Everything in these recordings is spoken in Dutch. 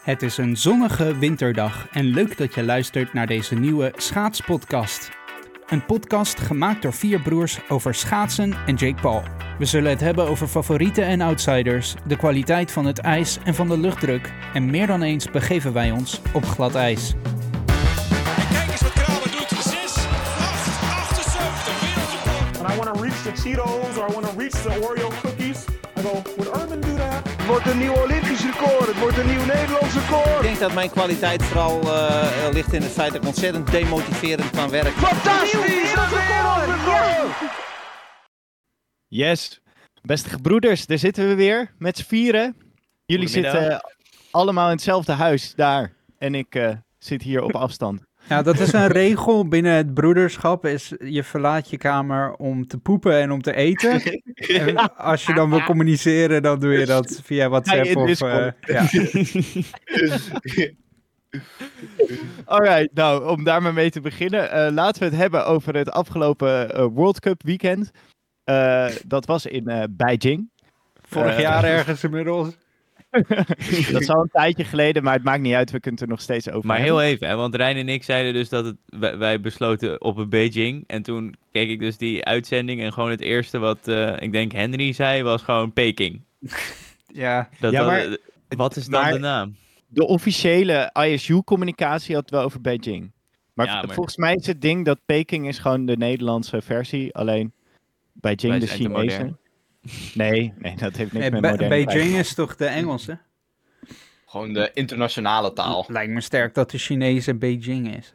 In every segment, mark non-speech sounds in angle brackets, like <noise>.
Het is een zonnige winterdag en leuk dat je luistert naar deze nieuwe schaatspodcast. Een podcast gemaakt door vier broers over schaatsen en Jake Paul. We zullen het hebben over favorieten en outsiders, de kwaliteit van het ijs en van de luchtdruk. En meer dan eens begeven wij ons op glad ijs. En kijk eens wat Kramer doet. 6, 8, 78. Wereldrecord. and I want to reach the Cheetos or I want to reach the Oreo cookies. I go, would Urban do wordt een nieuw Olympisch record. Het wordt een nieuw Nederlands Ik record. denk dat mijn kwaliteit vooral eh, eh, ligt in het feit dat ik ontzettend demotiverend kan werken. Fantastisch! Wereldrecord! Yes, beste gebroeders, daar zitten we weer met z'n vieren. Jullie zitten allemaal in hetzelfde huis daar en ik eh, zit hier op <laughs> afstand. Ja, dat is een regel binnen het broederschap. Is je verlaat je kamer om te poepen en om te eten. <laughs> En als je dan wil communiceren, dan doe je dat via WhatsApp in of... Eh, ja. <laughs> Alright, nou om daar maar mee te beginnen, eh, laten we het hebben over het afgelopen eh, World Cup weekend. Dat was in Beijing. Vorig jaar ergens inmiddels. <laughs> dat is al een tijdje geleden, maar het maakt niet uit, we kunnen het er nog steeds over Maar hebben. heel even, hè, want Rijn en ik zeiden dus dat het, wij, wij besloten op een Beijing. En toen keek ik dus die uitzending en gewoon het eerste wat eh, ik denk Henry zei was gewoon Peking. <laughs> Ja, Dat, Ja, maar- eh, wat is dan maar- de naam? De officiële ISU-communicatie had het wel over Beijing. Maar, Ja, maar- volgens mij is het ding dat Peking is gewoon de Nederlandse versie, alleen Beijing Wij de Chinese. Nee, nee, dat heeft niks Nee, met Be- modern Beijing is toch de Engelse? Gewoon de internationale taal. Lijkt me sterk dat de Chinese Beijing is.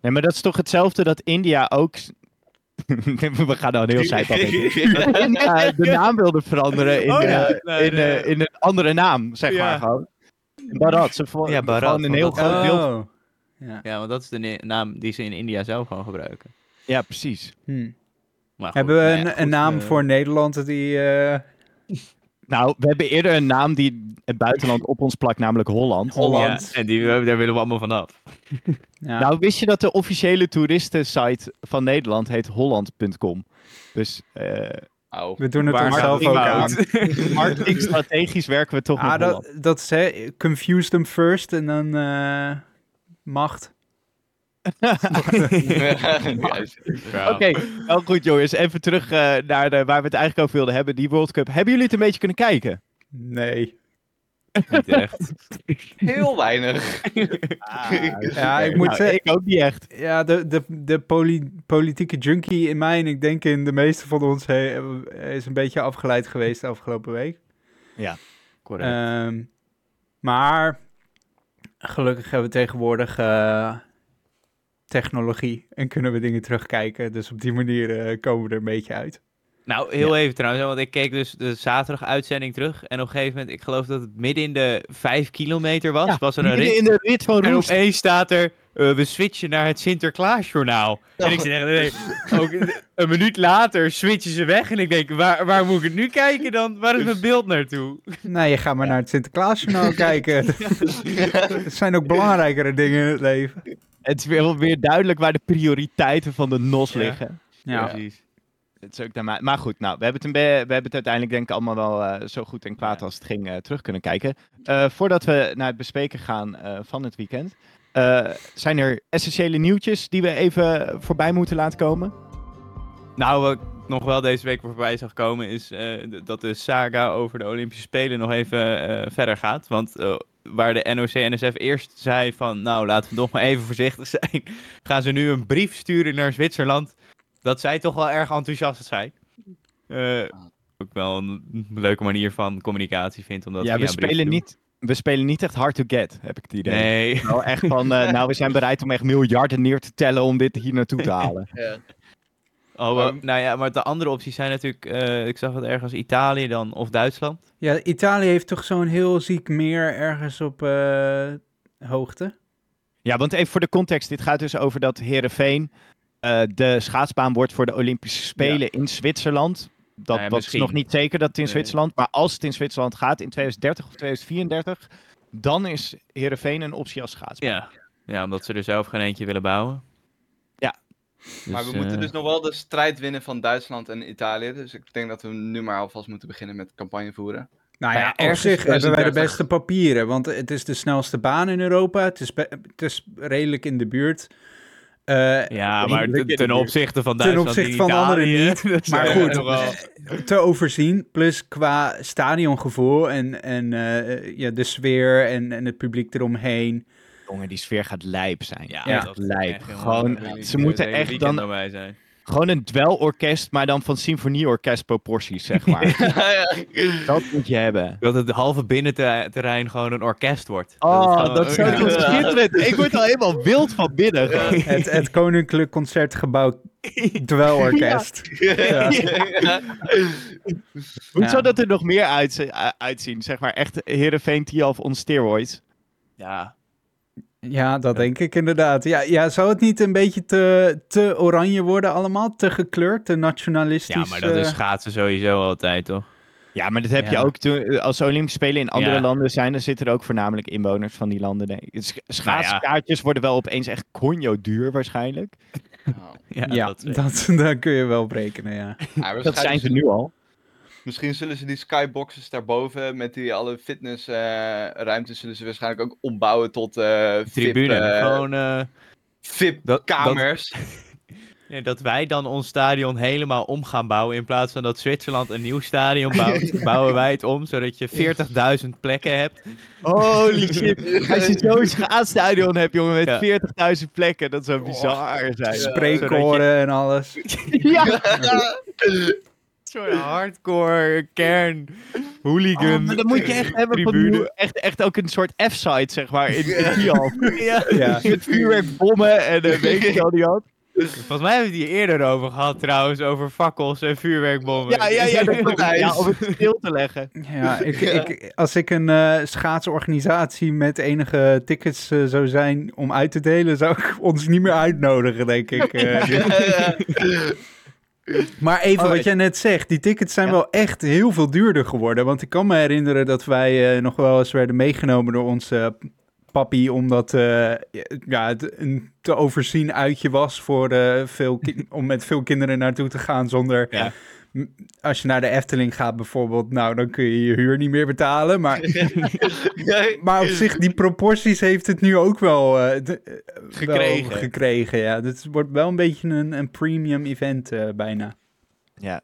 Nee, maar dat is toch hetzelfde dat India ook... <laughs> We gaan nou een heel zijpad in. Dat India de naam wilde veranderen in, Oh ja, eh, nee, in, nee. eh, in een andere naam, zeg Ja. maar gewoon. Barat, ze vo- Ja, gewoon een heel groot deel... Oh. Ja. Ja, want dat is de naam die ze in India zelf gewoon gebruiken. Ja, precies. Hm. Maar goed, Hebben we nou een, ja, een goed, naam eh, voor Nederland die... eh, Nou, we hebben eerder een naam die het buitenland op ons plakt, namelijk Holland. Holland. Ja, en die, daar willen we allemaal vanaf. <laughs> ja. Nou, wist je dat de officiële toeristensite van Nederland heet holland.com? Dus eh Oh. we doen het onszelf ook aan. <laughs> marketing strategisch werken we toch Ah, met Holland. dat, dat is hè, confuse them first en dan eh, macht. <laughs> <laughs> Oké, wel goed jongens. Even terug eh, naar de, waar we het eigenlijk over wilden hebben, die World Cup. Hebben jullie het een beetje kunnen kijken? Nee. Niet echt. <laughs> Heel weinig. Ja, ik moet Nou, zeggen, ik ook niet echt. ja, de, de, de poli- politieke junkie in mij en ik denk in de meeste van ons he- is een beetje afgeleid geweest de afgelopen week. Correct. Ehm, maar gelukkig hebben we tegenwoordig eh, technologie en kunnen we dingen terugkijken. Dus op die manier eh, komen we er een beetje uit. Nou, heel even trouwens, want ik keek dus de zaterdag uitzending terug. En op een gegeven moment, ik geloof dat het midden in de vijf kilometer was, was er een Midden rit. in de rit van En opeens staat er, eh, we switchen naar het Sinterklaasjournaal. En ik zeg, nee. Ook een- een minuut later switchen ze weg. En ik denk, waar, waar moet ik het nu kijken dan? Waar is mijn beeld naartoe? Nou, je gaat maar naar het Sinterklaasjournaal kijken. <laughs> <laughs> er zijn ook belangrijkere dingen in het leven. Het is weer, weer duidelijk waar de prioriteiten van de NOS Ja. liggen. Ja. precies. Het is ook Maar goed, nou, we hebben, het we hebben het uiteindelijk denk ik allemaal wel eh, zo goed en kwaad als het ging eh, terug kunnen kijken. Eh, voordat we naar het bespreken gaan eh, van het weekend, eh, zijn er essentiële nieuwtjes die we even voorbij moeten laten komen. Nou, wat ik nog wel deze week voorbij zag komen, is eh, dat de saga over de Olympische Spelen nog even eh, verder gaat. Want eh, waar de NOC-NSF eerst zei van, nou, laten we nog maar even voorzichtig <laughs> zijn, gaan ze nu een brief sturen naar Zwitserland, dat zij toch wel erg enthousiast zijn. Eh, ook wel een leuke manier van communicatie vindt, omdat ja, we spelen, niet, we spelen niet echt hard to get, heb ik het idee. Nee. Wel echt van, eh, <laughs> nou, we zijn bereid om echt miljarden neer te tellen om dit hier naartoe te <laughs> halen. Oh, wel, nou ja, maar de andere opties zijn natuurlijk, eh, ik zag het ergens Italië dan, of Duitsland. Ja, Italië heeft toch zo'n heel ziek meer ergens op eh, hoogte. Ja, want even voor de context. Dit gaat dus over dat Herenveen de schaatsbaan wordt voor de Olympische Spelen in Zwitserland. Dat Nou ja, was misschien. nog niet zeker dat het in Nee. Zwitserland. Maar als het in Zwitserland gaat in 2030 of 2034, dan is Herenveen een optie als schaatsbaan. Ja. ja, omdat ze er zelf geen eentje willen bouwen. Ja. Maar we Dus, moeten eh, dus nog wel de strijd winnen van Duitsland en Italië. Dus ik denk dat we nu maar alvast moeten beginnen met campagne voeren. Nou ja, op zich hebben wij de 2030. beste papieren, want het is de snelste baan in Europa. Het is, het is redelijk in de buurt. Eh, Ja, maar ten opzichte van Ten Duitsland opzichte en van de anderen Italië, niet, <laughs> maar goed, te overzien. Plus qua stadiongevoel en, en eh, ja, de sfeer en, en het publiek eromheen. Jongen, die sfeer gaat lijp zijn. Ja, Ja. dat lijp. echt helemaal- Gewoon, ze moeten echt dan- zijn. Gewoon een dwelorkest, maar dan van symfonieorkest proporties, zeg <laughs> maar. dat moet je hebben. Dat het halve binnenterrein gewoon een orkest wordt. Oh, dat gewoon- zou toch schitterend. Ik word al helemaal wild van binnen. Het, het Koninklijk Concertgebouw Dwelorkest. <laughs> Ja. Hoe Ja. zou dat er nog meer uitzi- uitzien? Zeg maar echt Heerenveen Tialf on steroids. Ja, Ja, dat denk ik inderdaad. Ja, ja, zou het niet een beetje te, te oranje worden allemaal? Te gekleurd, te nationalistisch? ja, maar dat is eh? schaatsen sowieso altijd, toch? Ja, maar dat heb je ook toen, als Olympische Spelen in andere Ja. landen zijn, dan zitten er ook voornamelijk inwoners van die landen. Nee. Sch- Schaatskaartjes worden wel opeens echt conjo duur waarschijnlijk. <laughs> Ja, Ja, dat, dat, <laughs> daar kun je wel op rekenen, ja. Dat zijn ze nu al. Misschien zullen ze die skyboxes daarboven met die alle fitnessruimtes zullen ze waarschijnlijk ook ombouwen tot eh tribune. VIP, eh, gewoon eh, VIP dat- kamers. <laughs> ja, dat wij dan ons stadion helemaal om gaan bouwen. In plaats van dat Zwitserland een nieuw stadion bouwt, <laughs> bouwen wij het om. Zodat je 40.000 plekken hebt. Holy <laughs> shit. Als je zo'n schaatsstadion hebt, jongen, met Ja. 40.000 plekken, dat zou bizar zijn. Spreekkoren en alles. Ja. Zo'n <laughs> hardcore kern hooligan. Oh, maar dan moet je echt hebben van echt, echt ook een soort F-site, zeg maar, in, in. Ja. <laughs> Ja. Met vuurwerkbommen en uh, weet ik al die had. Volgens mij hebben we het hier eerder over gehad trouwens, over fakkels en vuurwerkbommen. Ja, ja, ja, dat. <laughs> Ja, om het stil te leggen. Ja, ik, ik, als ik een eh, schaatsorganisatie met enige tickets eh, zou zijn om uit te delen, zou ik ons niet meer uitnodigen, denk ik. Maar even Oh, wat jij net zegt, die tickets zijn Ja. wel echt heel veel duurder geworden. Want ik kan me herinneren dat wij eh, nog wel eens werden meegenomen door onze papi, omdat eh, ja, het een te overzien uitje was voor eh, veel om met veel kinderen naartoe te gaan zonder Ja. Als je naar de Efteling gaat bijvoorbeeld, nou, dan kun je je huur niet meer betalen. Maar, <laughs> maar op zich, die proporties heeft het nu ook wel, eh, de- eh, wel Gekregen. gekregen. Ja, het wordt wel een beetje een, een premium event eh, bijna. Ja.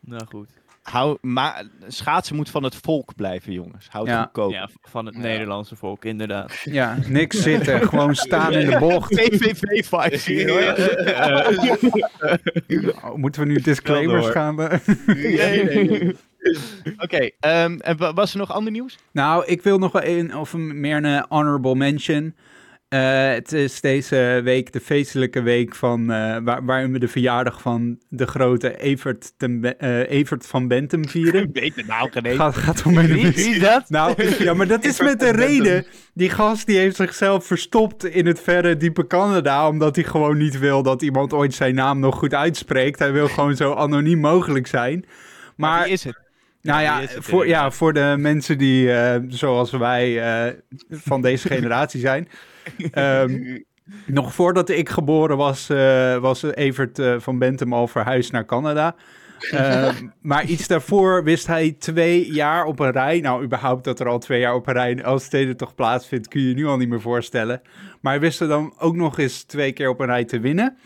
Nou goed. Hou, maar schaatsen moet van het volk blijven, jongens. Houd Ja. het goedkoop. Ja, van het Nederlandse volk, inderdaad. Ja, niks zitten, gewoon staan in de bocht. VVV-vibes hier, hoor. Oh, moeten we nu disclaimers gaan? eh? Nee, nee, nee. Oké, ehm, en wa- was er nog ander nieuws? Nou, ik wil nog wel een, of meer een honorable mention. Eh, het is deze week de feestelijke week van, eh, waar, waarin we de verjaardag van de grote Evert, ten eh, Evert van Bentum vieren. weet de naam geen Gaat, gaat om een Wie, wie is dat? Nou, ja, maar dat is met een reden. Die gast die heeft zichzelf verstopt in het verre diepe Canada, omdat hij gewoon niet wil dat iemand ooit zijn naam nog goed uitspreekt. Hij wil gewoon zo anoniem mogelijk zijn. Maar, wie is het? nou ja, het voor, ja, voor de mensen die, zoals wij, van deze <laughs> generatie zijn. <laughs> Ehm, nog voordat ik geboren was, eh, was Evert eh, van Bentum al verhuisd naar Canada. Ehm, <laughs> maar iets daarvoor wist hij twee jaar op een rij. Nou, überhaupt dat er al twee jaar op een rij in Elstede toch plaatsvindt, kun je je nu al niet meer voorstellen. Maar hij wist er dan ook nog eens twee keer op een rij te winnen.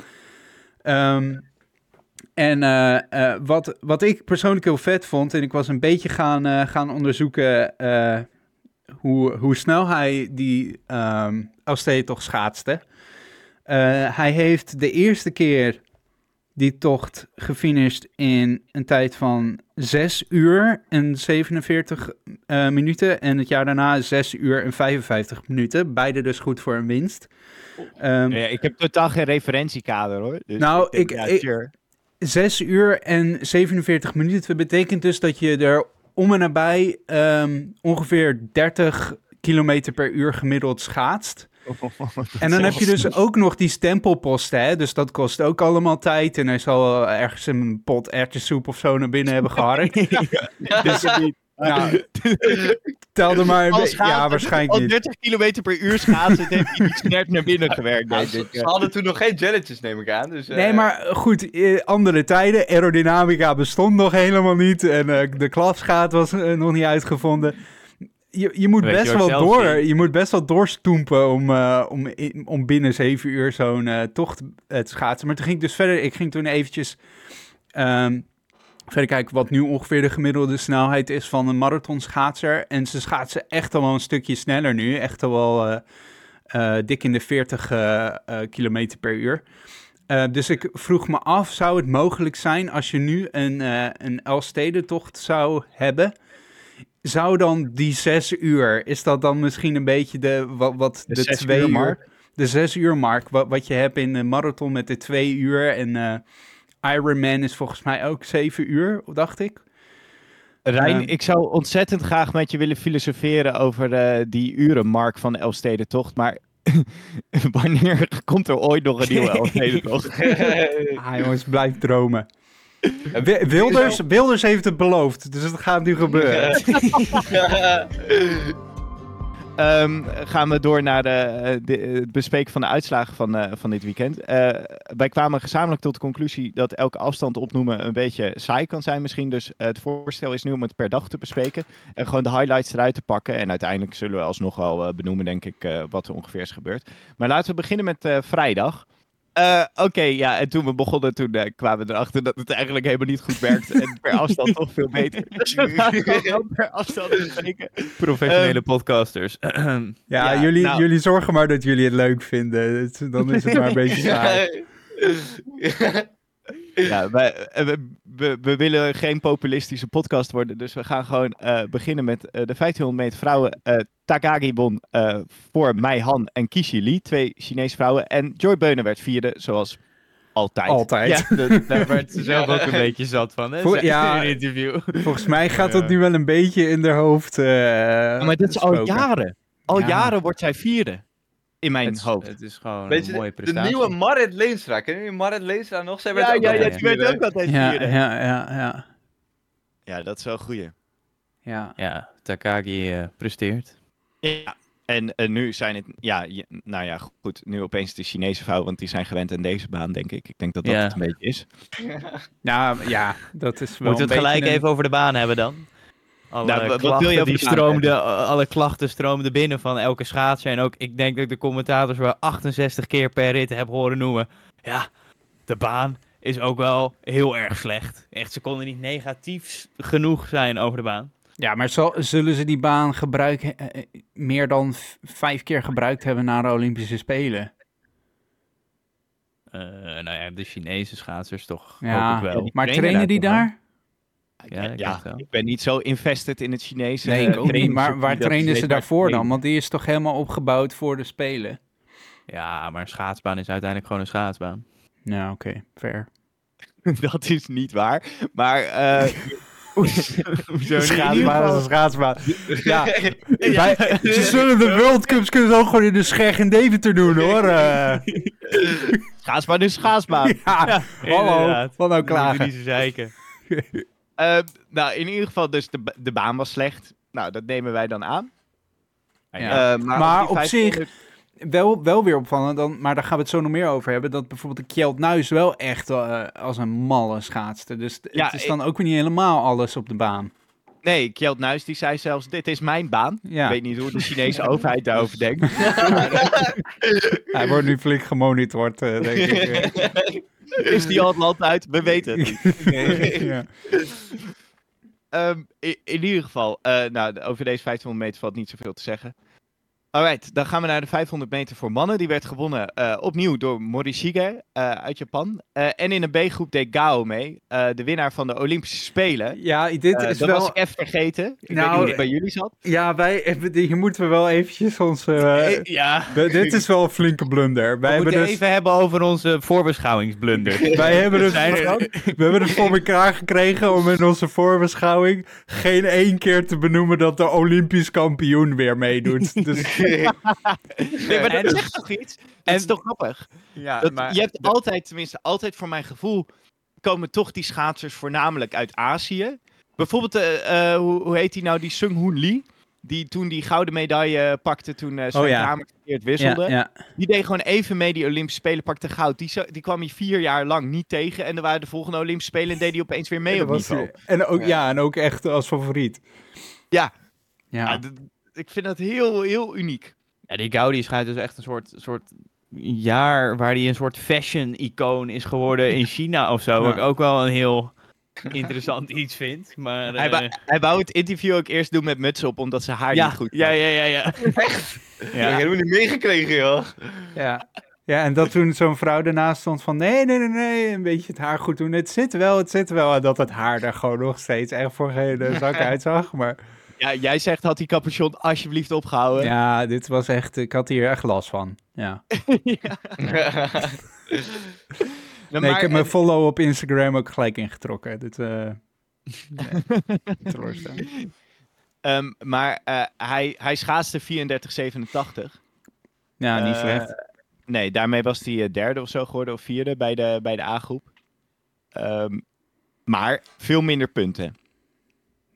Ehm, en eh, wat, wat ik persoonlijk heel vet vond, en ik was een beetje gaan, gaan onderzoeken hoe, hoe snel hij die um, Elstede toch schaatste. Eh, hij heeft de eerste keer die tocht gefinished in een tijd van 6 uur en 47 eh, minuten. En het jaar daarna 6 uur en 55 minuten. Beide dus goed voor een winst. Ehm, Ja, ik heb totaal geen referentiekader hoor. Dus Nou, denk, ik- ja, ik- sure. 6 uur en 47 minuten betekent dus dat je er om en nabij ehm, ongeveer 30 kilometer per uur gemiddeld schaatst. <laughs> En dan heb je dus ook nog die stempelposten, hè? dus dat kost ook allemaal tijd. En hij zal ergens een pot erwtensoep of zo naar binnen hebben <laughs> geharkt. Dus, Nou, <laughs> tel er maar een beetje. Ja, waarschijnlijk Al niet. 30 km per uur schaatsen, heeft hij die snert naar binnen gewerkt. Ja, ze, hadden toen nog geen jelletjes, neem ik aan. Dus, eh, Nee, maar goed, eh, andere tijden. Aerodynamica bestond nog helemaal niet. En eh, de klapschaat was eh, nog niet uitgevonden. Je, je moet Weet best wel door. Je moet best wel doorstoempen om, eh, om, in- om binnen zeven uur zo'n eh, tocht eh, te schaatsen. Maar toen ging ik dus verder. Ik ging toen eventjes ehm, verder kijken wat nu ongeveer de gemiddelde snelheid is van een marathonschaatser. En ze schaatsen echt al wel een stukje sneller nu. Echt al wel eh, eh, dik in de 40 eh, eh, kilometer per uur. Dus ik vroeg me af, zou het mogelijk zijn als je nu een, een Elfstedentocht zou hebben? Zou dan die zes uur, is dat dan misschien een beetje de, wat, wat De twee uur de zes uur mark, wat, wat je hebt in de marathon met de twee uur en Ironman is volgens mij ook zeven uur, dacht ik. Rijn, Ehm. ik zou ontzettend graag met je willen filosoferen over eh, die urenmark van de Elfstedentocht, maar <laughs> wanneer komt er ooit nog een nieuwe <laughs> Elfstedentocht? Ah jongens, blijf dromen. Wi- Wilders, Wilders heeft het beloofd, dus het gaat nu gebeuren. <laughs> Ehm, gaan we door naar eh, de- het bespreken van de uitslagen van, eh, van dit weekend. Eh, wij kwamen gezamenlijk tot de conclusie dat elke afstand opnoemen een beetje saai kan zijn misschien. Dus het voorstel is nu om het per dag te bespreken. En gewoon de highlights eruit te pakken. En uiteindelijk zullen we alsnog wel benoemen, denk ik, wat er ongeveer is gebeurd. Maar laten we beginnen met vrijdag. Eh, Oké, ja, en toen we begonnen, toen eh, kwamen we erachter dat het eigenlijk helemaal niet goed werkt. En <laughs> per afstand toch veel beter. <laughs> Per afstand. Professionele Ehm, podcasters. <clears throat> Ja, Ja, jullie, nou. jullie zorgen maar dat jullie het leuk vinden. Dan is het maar een beetje <laughs> saai. Ja, wij, eh, we, we, we willen geen populistische podcast worden, dus we gaan gewoon eh, beginnen met eh, de 1500 meter vrouwen. Takagi won eh, voor Mei Han en Kishi Lee, twee Chinese vrouwen. En Joy Beunen werd vierde, zoals altijd. Altijd. Ja, <laughs> dat- daar werd ze zelf ook een beetje zat van, hè? Voor- zei ja. in interview. Volgens mij gaat dat nu wel een beetje in haar hoofd. eh Ja, maar dat is al jaren. Al Ja. jaren wordt zij vierde. In mijn Het, hoofd. het is gewoon Weet je, een mooie de, de prestatie. nieuwe Marit Leenstra. Kennen jullie Marit Leenstra nog? Zij werd Ja, ook ja, ja, die werd ook altijd Ja, vierde. ja, ja, ja. Ja, dat is wel een goeie. ja. Ja, Takagi eh, presteert. Ja, en eh, nu zijn het, ja, je- nou ja, goed, nu opeens de Chinese vrouw, want die zijn gewend aan deze baan, denk ik. Ik denk dat dat Ja. het een beetje is. Nou, ja, dat is wel Moeten we een het gelijk een- even over de baan hebben dan? Alle, Nou, wat klachten wil je over die de baan stroomden, alle klachten stroomden binnen van elke schaatser. En ook, ik denk dat ik de commentators wel 68 keer per rit heb horen noemen. Ja, de baan is ook wel heel erg slecht. Echt, ze konden niet negatief genoeg zijn over de baan. Ja, maar zal, zullen ze die baan gebruiken, eh, eh, meer dan vijf keer gebruikt hebben na de Olympische Spelen? Eh, nou ja, de Chinese schaatsers toch Ja, hoop ik wel. die maar trainen trainen die daar? Ja, ik ja, ik ben niet zo invested in het Chinese. Nee, ik ook niet. Maar waar trainen ze daarvoor dan? Want die is toch helemaal opgebouwd voor de Spelen? Ja, maar een schaatsbaan is uiteindelijk gewoon een schaatsbaan. Ja, oké, fair. <laughs> dat is niet waar. Maar, eh <laughs> <laughs> hoezo? In Schaatsbaan is een schaatsbaan. Ja, <laughs> wij- ze zullen de World Cups kunnen ze ook gewoon in de Scherg en Deventer doen, hoor. eh. <laughs> Schaatsbaan is schaatsbaan. ja, hallo, wat nou klagen? niet zo zeiken. Eh, nou, in ieder geval, dus de, de baan was slecht. Nou, dat nemen wij dan aan. Ja. Eh, maar op 500 Wel, wel weer opvallend, dan, maar daar gaan we het zo nog meer over hebben. Dat bijvoorbeeld de Kjeld Nuis wel echt eh, als een malle schaatste. Dus Ja, het is dan ook weer niet helemaal alles op de baan. Nee, Kjeld Nuis die zei zelfs, dit is mijn baan. Ja. Ik weet niet hoe de Chinese overheid daarover denkt. <laughs> Hij wordt nu flink gemonitord, eh, denk ik. <laughs> is die al het land uit? We weten het niet. <laughs> ja. Ehm, in, in ieder geval, eh, nou, over deze 1500 meter valt niet zoveel te zeggen. Alright, dan gaan we naar de 500 meter voor mannen. Die werd gewonnen eh, opnieuw door Morishige eh, uit Japan. Eh, en in een B-groep deed Gao mee, eh, de winnaar van de Olympische Spelen. ja, dit is dat wel... was ik even vergeten. Ik weet Nou, niet hoe het bij jullie zat. Ja, wij, hier moeten we wel eventjes ons... eh, ja, dit is wel een flinke blunder. Wij we hebben moeten dus... even hebben over onze voorbeschouwingsblunder. <laughs> Wij hebben dus, Zijn er- <laughs> we hebben het voor elkaar gekregen om in onze voorbeschouwing geen één keer te benoemen dat de Olympisch kampioen weer meedoet. <laughs> Dus <laughs> Nee, maar dat zegt toch iets? Dat is toch grappig? ja, Dat, maar je hebt altijd, tenminste altijd voor mijn gevoel, komen toch die schaatsers voornamelijk uit Azië. Bijvoorbeeld, eh, eh, hoe, hoe heet die nou, die Sung Hoon Lee? Die toen die gouden medaille pakte toen uh, Sven Oh ja. Verkeerd wisselde. Ja, ja. Die deed gewoon even mee die Olympische Spelen, pakte goud. Die, zo- die kwam hij vier jaar lang niet tegen. En er waren de volgende Olympische Spelen en deed hij opeens weer mee En op niveau. en ook, ja. Ja. en ook echt als favoriet. Ja. Ja. Ja, ik vind dat heel, heel uniek. Ja, die Gaudi schijnt dus echt een soort, soort jaar waar hij een soort fashion-icoon is geworden in <laughs> China of zo. Wat ik Ja. ook wel een heel interessant <laughs> iets vind. Maar, Hij, eh, wou- hij wou het interview ook eerst doen met muts op, omdat zijn haar ja, niet goed ja, ja, <laughs> ja, ja. Ja. Ik heb ja. helemaal niet meegekregen, joh. Ja. ja, en dat toen zo'n vrouw ernaast stond van nee, nee, nee, nee, een beetje het haar goed doen. Het zit wel, het zit wel. En dat het haar er gewoon nog steeds echt voor geen zak uitzag. Maar Ja, jij zegt, had die capuchon alsjeblieft opgehouden. ja, dit was echt, ik had hier echt last van. Ja. <laughs> Nee, maar- ik heb mijn follow op Instagram ook gelijk ingetrokken. Dit, eh nee. <laughs> Ehm, maar eh, hij, hij schaatste 34,87. Ja, niet Eh, slecht. Nee, daarmee was hij derde of zo geworden, of vierde bij de, bij de A-groep. Ehm, maar veel minder punten.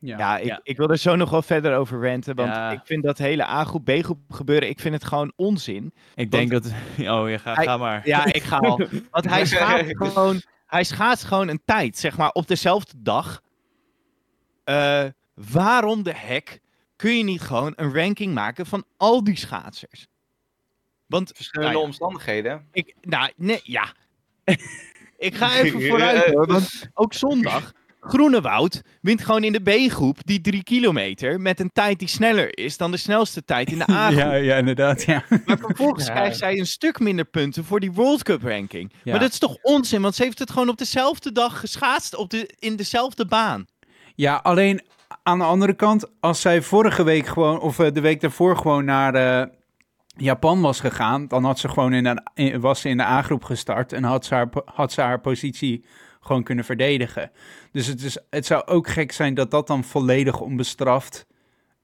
Ja. Ja, ik, Ja. ik wil er zo nog wel verder over ranten. Want Ja. ik vind dat hele A-groep, B-groep gebeuren, ik vind het gewoon onzin. Ik denk dat... <laughs> Oh, ja, ga, Hij- ga maar. Ja, ik ga al. <laughs> Want hij <laughs> schaatst gewoon, hij gewoon een tijd, zeg maar, op dezelfde dag. Eh, waarom de hek kun je niet gewoon een ranking maken van al die schaatsers? Want, Verschillende nou ja, omstandigheden. ik, nou, nee, ja. ik ga even vooruit, hoor, want ook zondag, Groenewoud wint gewoon in de B-groep die drie kilometer met een tijd die sneller is dan de snelste tijd in de <laughs> A-groep. ja, ja, inderdaad, ja. Maar vervolgens Ja. krijgt zij een stuk minder punten voor die World Cup ranking. Ja. Maar dat is toch onzin, want ze heeft het gewoon op dezelfde dag geschaatst op de, in dezelfde baan. Ja, alleen aan de andere kant, als zij vorige week gewoon, of eh, de week daarvoor gewoon naar eh, Japan was gegaan, dan had ze gewoon in een, in- was ze in de A-groep gestart en had ze, haar, had ze haar positie gewoon kunnen verdedigen. Dus het, is, het zou ook gek zijn dat dat dan volledig onbestraft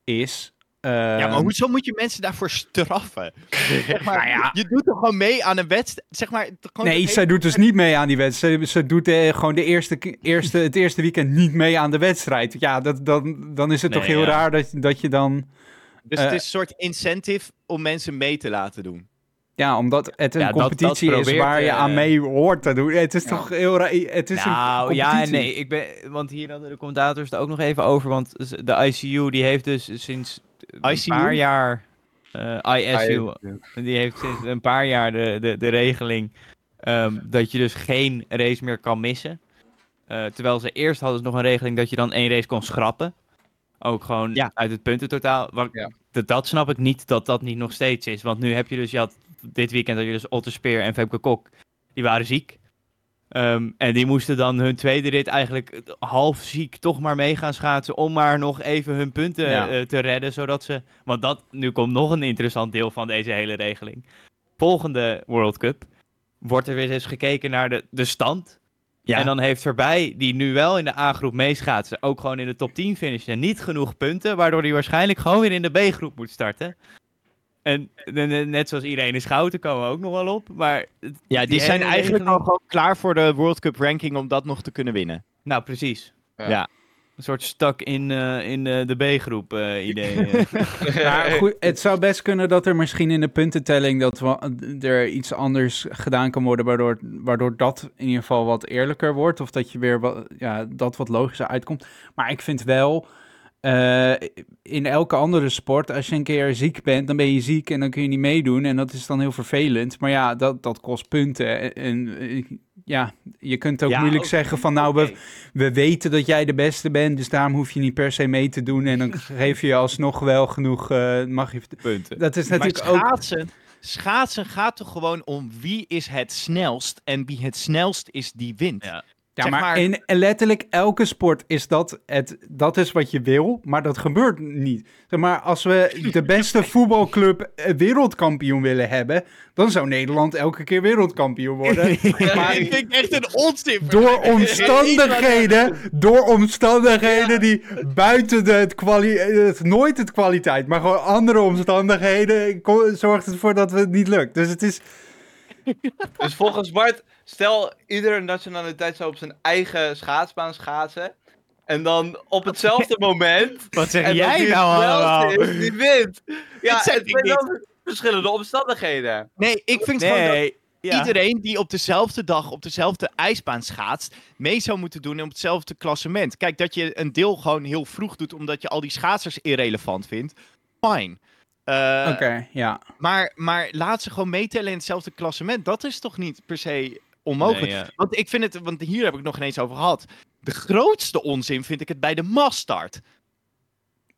is. ja, maar Ehm, hoezo moet je mensen daarvoor straffen? <laughs> Zeg maar, Nou ja. Je doet toch gewoon mee aan een wedstrijd? Zeg maar, Nee, zij doet dus niet mee aan die wedstrijd. Ze, ze doet eh, gewoon de eerste, eerste, het eerste weekend niet mee aan de wedstrijd. Ja, dat, dan, dan is het toch heel ja. raar dat, dat je dan... Dus eh, het is een soort incentive om mensen mee te laten doen. Ja, omdat het een Ja, dat- dat competitie is waar je eh, aan mee hoort te doen. Het is toch heel raar. Het is nou, een ja en nee. Ik ben, want hier hadden de commentators het ook nog even over. Want de ICU die heeft dus sinds een paar jaar... eh, ISU, die heeft sinds een paar jaar de, de, de regeling ehm, dat je dus geen race meer kan missen. Eh, terwijl ze eerst hadden ze nog een regeling dat je dan één race kon schrappen. Ook gewoon Ja. uit het puntentotaal. Wat, Ja. dat, dat snap ik niet dat dat niet nog steeds is. Want nu heb je dus, je had, dit weekend had je dus Otter Speer en Femke Kok. Die waren ziek. Ehm, en die moesten dan hun tweede rit eigenlijk half ziek toch maar mee gaan schaatsen. Om maar nog even hun punten Ja. eh, te redden. Zodat ze. Want dat, nu komt nog een interessant deel van deze hele regeling. Volgende World Cup wordt er weer eens gekeken naar de, de stand. Ja. En dan heeft Verbij, die nu wel in de A-groep meeschaatsen, ook gewoon in de top 10 finishen, niet genoeg punten. Waardoor hij waarschijnlijk gewoon weer in de B-groep moet starten. En net zoals Irene Schouten komen we ook nog wel op. Maar Ja, die, zijn eigenlijk al gewoon klaar voor de World Cup ranking om dat nog te kunnen winnen. Nou, precies. Ja. Ja. Een soort stak in, eh, in eh, de B-groep eh, idee. <laughs> Maar goed, het zou best kunnen dat er misschien in de puntentelling dat wa- er iets anders gedaan kan worden, waardoor, waardoor dat in ieder geval wat eerlijker wordt. Of dat je weer wat, ja, dat wat logischer uitkomt. Maar ik vind wel, eh, in elke andere sport, als je een keer ziek bent, dan ben je ziek en dan kun je niet meedoen. En dat is dan heel vervelend. Maar ja, dat, dat kost punten. En, en, eh, ja, je kunt ook Ja, moeilijk zeggen van nou, we, we weten dat jij de beste bent, dus daarom hoef je niet per se mee te doen. En dan <laughs> geef je je alsnog wel genoeg, eh, mag je... punten. Dat is Maar natuurlijk ook... schaatsen, schaatsen gaat toch gewoon om wie is het snelst en wie het snelst is, die wint. Ja. Ja, zeg maar, maar- in letterlijk elke sport is dat, het, dat is wat je wil, maar dat gebeurt niet. Zeg maar, als we de <laughs> beste voetbalclub eh, wereldkampioen willen hebben, dan zou Nederland elke keer wereldkampioen worden. <laughs> Maar ik vind echt een onzin. Door omstandigheden, door omstandigheden die buiten de, het, kwali het nooit het kwaliteit, maar gewoon andere omstandigheden zorgt het ervoor dat het niet lukt. Dus het is, <laughs> Dus volgens Bart, stel iedere nationaliteit zou op zijn eigen schaatsbaan schaatsen. En dan op hetzelfde <laughs> moment. Wat zeg en jij nou allemaal? is, die wint. <laughs> Ja, het ik zijn niet. dan verschillende omstandigheden. Nee, ik vind gewoon dat Nee, ja. iedereen die op dezelfde dag op dezelfde ijsbaan schaatst, mee zou moeten doen op hetzelfde klassement. Kijk, dat je een deel gewoon heel vroeg doet omdat je al die schaatsers irrelevant vindt, fine. Eh, Oké, ja. maar, maar laat ze gewoon meetellen in hetzelfde klassement. Dat is toch niet per se onmogelijk? Nee, ja. Want ik vind het, want hier heb ik nog ineens over gehad. De grootste onzin vind ik het bij de massstart.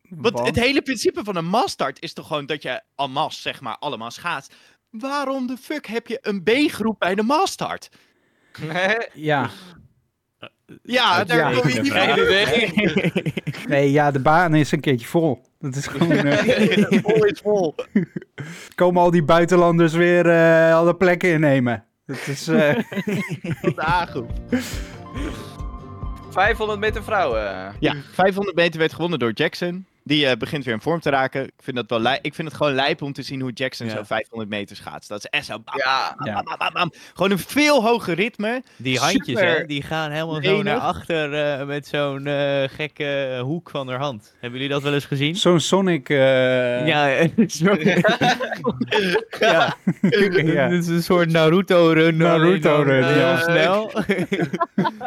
Want Want? het hele principe van een massstart is toch gewoon dat je en masse, zeg maar, allemaal schaatst. Waarom de fuck heb je een B-groep bij de massstart? Ja. Ja, daar Ja. kom je niet mee. Nee, ja, de baan is een keertje vol. Dat is <laughs> gewoon... eh, vol is vol. <laughs> komen al die buitenlanders weer eh, alle plekken innemen. Dat is... eh, <laughs> Van de A-groep. 500 meter vrouwen. Ja, 500 meter werd gewonnen door Jackson. Die eh, begint weer in vorm te raken. Ik vind, dat wel ik vind het gewoon lijp om te zien hoe Jackson Ja. zo 500 meter schaatst. Dat is echt zo... bam, Ja, bam, Ja. bam, bam, bam. Gewoon een veel hoger ritme. Die handjes, hè, die gaan helemaal zo naar achter eh, met zo'n eh, gekke hoek van haar hand. Hebben jullie dat wel eens gezien? Zo'n Sonic... eh, <laughs> Ja, sorry. <laughs> ja. Ja. <laughs> Het is een soort Naruto-run. Naruto-run. Heel snel.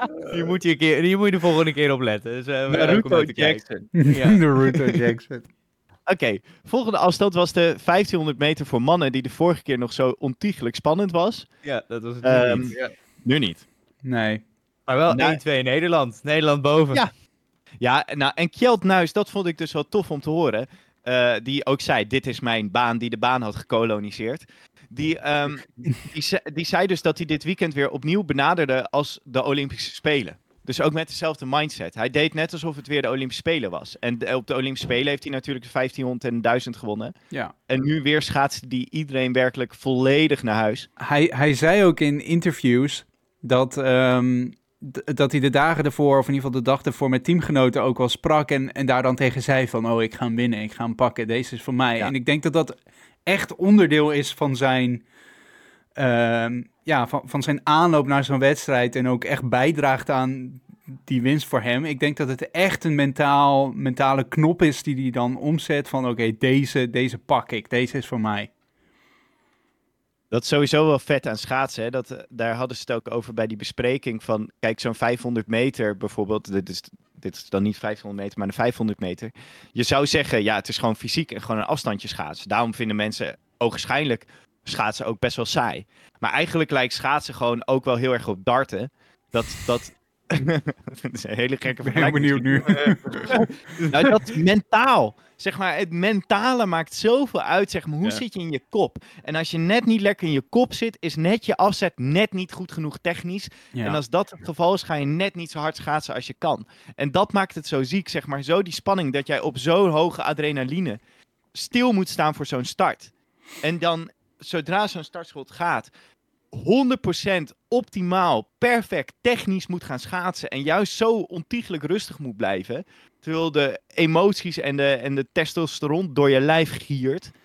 <laughs> hier, moet je een keer, hier moet je de volgende keer op letten. Dus, eh, leuk om naar te kijken. <laughs> Ja. Naruto <laughs> Jackson. Oké, volgende afstand was de 1500 meter voor mannen. Die de vorige keer nog zo ontiegelijk spannend was. Ja, dat was het Ehm, niet. Ja. Nu niet. Nee. Maar wel Nou- 1-2 Nederland. Nederland boven. Ja. Ja, nou, en Kjeld Nuis, dat vond ik dus wel tof om te horen. Eh, die ook zei, dit is mijn baan, die de baan had gekoloniseerd. Die, ehm, die, ze- die zei dus dat hij dit weekend weer opnieuw benaderde als de Olympische Spelen. Dus ook met dezelfde mindset. Hij deed net alsof het weer de Olympische Spelen was. En de- op de Olympische Spelen heeft hij natuurlijk de 1500 en 1000 gewonnen. Ja. En nu weer schaatste die iedereen werkelijk volledig naar huis. Hij, hij zei ook in interviews dat, ehm, dat hij de dagen ervoor, of in ieder geval de dag ervoor, met teamgenoten ook wel sprak. En, en daar dan tegen zei van, oh, ik ga hem winnen, ik ga hem pakken, deze is voor mij. Ja. En ik denk dat dat echt onderdeel is van zijn, ehm, ja, van, van zijn aanloop naar zo'n wedstrijd. En ook echt bijdraagt aan die winst voor hem. Ik denk dat het echt een mentaal, mentale knop is die hij dan omzet van, oké, deze, deze pak ik, deze is voor mij. Dat is sowieso wel vet aan schaatsen. Hè? Dat, eh, daar hadden ze het ook over bij die bespreking van... Kijk, zo'n 500 meter bijvoorbeeld. Dit is, dit is dan niet 500 meter, maar een 500 meter. Je zou zeggen, ja, het is gewoon fysiek en gewoon een afstandje schaatsen. Daarom vinden mensen ogenschijnlijk schaatsen ook best wel saai. Maar eigenlijk lijkt schaatsen gewoon ook wel heel erg op darten. Dat... dat <laughs> dat is een hele gekke Ik ben heel vergelijking. benieuwd nu. <laughs> Nou, dat mentaal. Zeg maar, het mentale maakt zoveel uit. Zeg maar, hoe Ja. zit je in je kop? En als je net niet lekker in je kop zit, is net je afzet net niet goed genoeg technisch. Ja. En als dat het geval is, ga je net niet zo hard schaatsen als je kan. En dat maakt het zo ziek, zeg maar. Zo die spanning dat jij op zo'n hoge adrenaline stil moet staan voor zo'n start. En dan, zodra zo'n startschot gaat, 100% optimaal, perfect, technisch moet gaan schaatsen. En juist zo ontiegelijk rustig moet blijven. Terwijl de emoties en de, en de testosteron door je lijf giert. <laughs>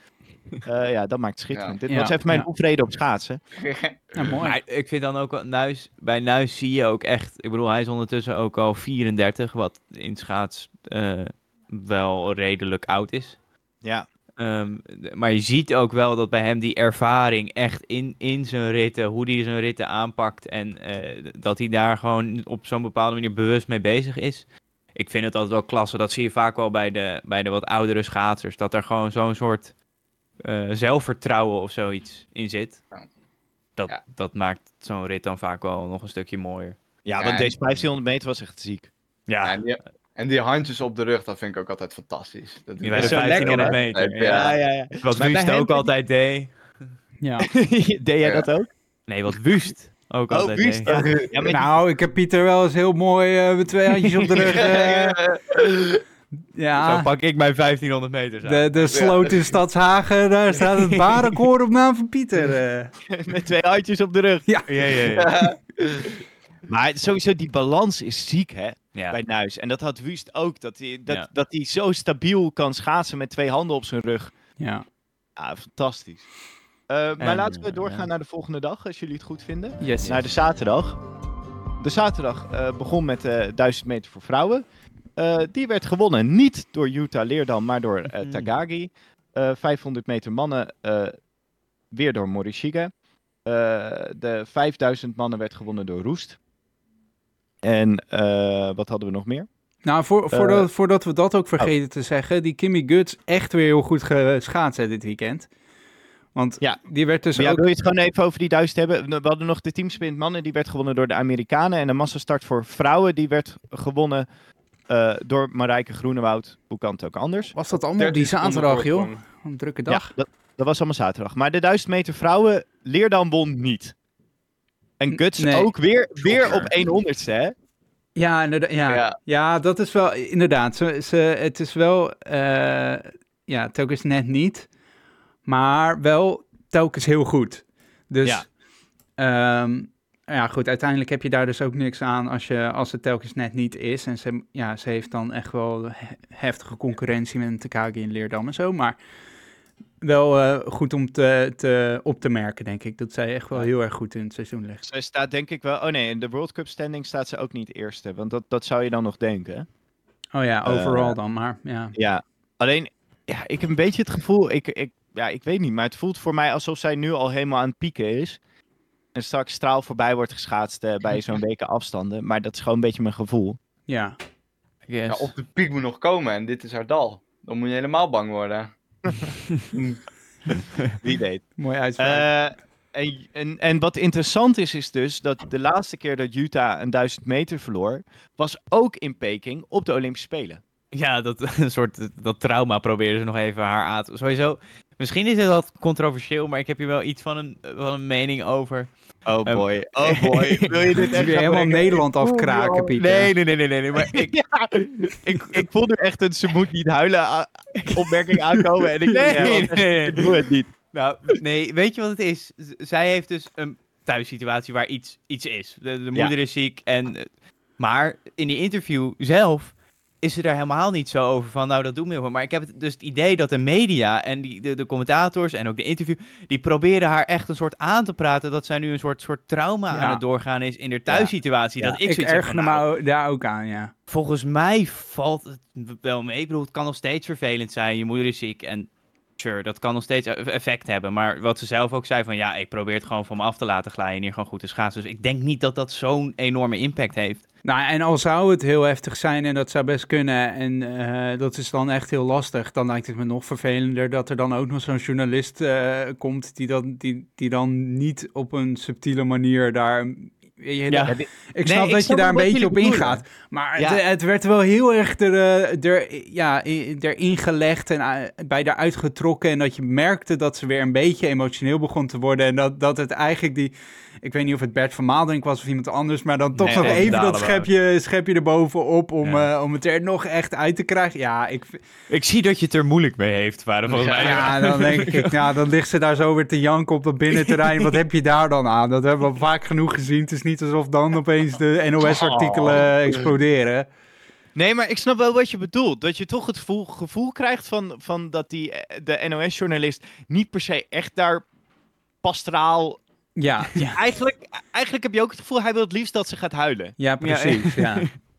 Eh, ja, dat maakt het schitterend. Dit Ja, was even mijn ja. oefreden op schaatsen. <laughs> Ja, mooi. Maar ik vind dan ook wel, Nuis, bij Nuis zie je ook echt, ik bedoel, hij is ondertussen ook al 34, wat in schaats eh, wel redelijk oud is. Ja, Ehm, maar je ziet ook wel dat bij hem die ervaring echt in, in zijn ritten, hoe hij zijn ritten aanpakt en eh, dat hij daar gewoon op zo'n bepaalde manier bewust mee bezig is. Ik vind het altijd wel klasse, dat zie je vaak wel bij de, bij de wat oudere schaatsers, dat er gewoon zo'n soort eh, zelfvertrouwen of zoiets in zit. Dat, Ja. dat maakt zo'n rit dan vaak wel nog een stukje mooier. ja, Ja, want deze 1500 meter was echt ziek. Ja, en, die, en die handjes op de rug, dat vind ik ook altijd fantastisch. Dat Die bij de zo 1500 lekker, meter. Ja. Ja. ja. Wat Wust ook altijd deed. Ja. <laughs> Deed jij Ja. dat ook? Nee, wat Wust ook Oh, altijd. Ja, Nou, ik heb Pieter wel eens heel mooi eh, met twee handjes op de rug. <laughs> eh, Zo ja, pak ik mijn 1500 meter. de, de sloot in Stadshagen, daar <laughs> staat het baanrecord op naam van Pieter. eh. <laughs> met twee handjes op de rug. ja. Ja, ja, ja. Maar sowieso, die balans is ziek, hè? ja. bij Nuis. En dat had Wust ook. Dat hij dat, Ja. dat hij zo stabiel kan schaatsen met twee handen op zijn rug. ja. Ja, fantastisch. Eh, maar En, laten we eh, doorgaan naar de volgende dag, als jullie het goed vinden. Yes. Naar de zaterdag. de zaterdag eh, begon met de 1000 meter voor vrouwen. Die werd gewonnen niet door Jutta Leerdam, maar door Mhm. Tagagi. Eh, 500 meter mannen weer door Morishige. De 5000 mannen werd gewonnen door Roest. En wat hadden we nog meer? Nou, voor, voordat, voordat we dat ook vergeten te zeggen, die Kimmy Guts echt weer heel goed geschaatst dit weekend. Want Ja. die werd dus Ja, ook... wil je het gewoon even over die duizend hebben? We hadden nog de teamsprint mannen, die werd gewonnen door de Amerikanen. En de massastart voor vrouwen, die werd gewonnen eh, door Marijke Groenewoud. Hoe kan het ook anders? Was dat allemaal op die 13 seconden zaterdag, joh? Een drukke dag. Ja, dat, dat was allemaal zaterdag. Maar de 1000 meter vrouwen, Leerdam won niet. En Guts nee. ook weer, weer op 100ste, hè? Ja, inderdaad, ja. Ja. Ja. dat is wel, inderdaad. Ze, ze, het is wel, eh, ja, telkens net niet, maar wel telkens heel goed. Dus, Ja. ja. ja, goed, uiteindelijk heb je daar dus ook niks aan als, je, als het telkens net niet is. En ze, ja, ze heeft dan echt wel he- heftige concurrentie met een Takagi en Leerdam en zo, maar wel eh, goed om te, te, op te merken, denk ik. Dat zij echt wel heel erg goed in het seizoen ligt. Zij staat denk ik wel... Oh nee, in de World Cup standing staat ze ook niet eerste. Want dat, dat zou je dan nog denken. Oh ja, overal Eh, dan, maar ja. Ja, alleen, ja, ik heb een beetje het gevoel, ik, ik, ja, ik weet niet, maar het voelt voor mij alsof zij nu al helemaal aan het pieken is. En straks straal voorbij wordt geschaatst eh, bij <laughs> zo'n weken afstanden. Maar dat is gewoon een beetje mijn gevoel. Ja, Yes. Ja, of de piek moet nog komen en dit is haar dal. Dan moet je helemaal bang worden. <laughs> Wie weet. mooi uitspraak. Eh, en, en, en wat interessant is, is dus dat de laatste keer dat Utah een 1000 meter verloor, was ook in Peking op de Olympische Spelen. Ja, dat, <laughs> een soort, dat trauma proberen ze nog even haar aan te... Sowieso, misschien is het wat controversieel, maar ik heb hier wel iets van een, van een mening over. Oh Ehm, boy, <laughs> oh boy. Wil je dit echt helemaal brengen? Nederland afkraken, Pieter. Nee, nee, nee, nee, nee, nee, maar ik... <laughs> Ja, ik, ik voel nu echt een ze moet niet huilen opmerking aankomen. En ik Nee, ja, nee, wat- nee. ik doe het niet. Nou, nee, weet je wat het is? Zij heeft dus een thuissituatie waar iets, iets is. De, de moeder is ziek en... eh, Maar in die interview zelf is ze daar helemaal niet zo over van, nou dat me heel veel. Maar ik heb het, dus het idee dat de media en die, de, de commentators en ook de interview, die proberen haar echt een soort aan te praten dat zij nu een soort, soort trauma Ja. aan het doorgaan is in haar thuissituatie. dat ik, ik van, me nou, daar ook aan, ja. volgens mij valt het wel mee. Ik bedoel, het kan nog steeds vervelend zijn. Je moeder is ziek en dat kan nog steeds e- effect hebben. Maar wat ze zelf ook zei van, ja, ik probeer het gewoon van me af te laten glijden en hier gewoon goed te schaatsen. Dus ik denk niet dat dat zo'n enorme impact heeft. Nou, en al zou het heel heftig zijn en dat zou best kunnen en eh, dat is dan echt heel lastig, dan lijkt het me nog vervelender dat er dan ook nog zo'n journalist eh, komt die dan, die, die dan niet op een subtiele manier daar... je, Ja. ik Nee, snap ik dat je daar een beetje op ingaat, maar Ja. het, het werd wel heel erg er, eh, er, ja, erin gelegd en eh, bij daaruit getrokken en dat je merkte dat ze weer een beetje emotioneel begon te worden en dat, dat het eigenlijk die... Ik weet niet of het Bert van Maaldenk was of iemand anders, maar dan toch Nee, nog nee, even dat schepje, schepje erbovenop om, Ja. eh, om het er nog echt uit te krijgen. Ja, ik, Ik zie dat je het er moeilijk mee heeft, waren volgens mij. ja, <laughs> dan denk ik, ja, dan ligt ze daar zo weer te janken op dat binnenterrein. Wat heb je daar dan aan? Dat hebben we vaak genoeg gezien. Het is niet alsof dan opeens de NOS-artikelen exploderen. Nee, maar ik snap wel wat je bedoelt. Dat je toch het gevoel, gevoel krijgt van, van dat die, eh, de NOS-journalist niet per se echt daar pastoraal... Ja, <laughs> ja, Eigenlijk, eigenlijk heb je ook het gevoel, hij wil het liefst dat ze gaat huilen. ja precies. <laughs>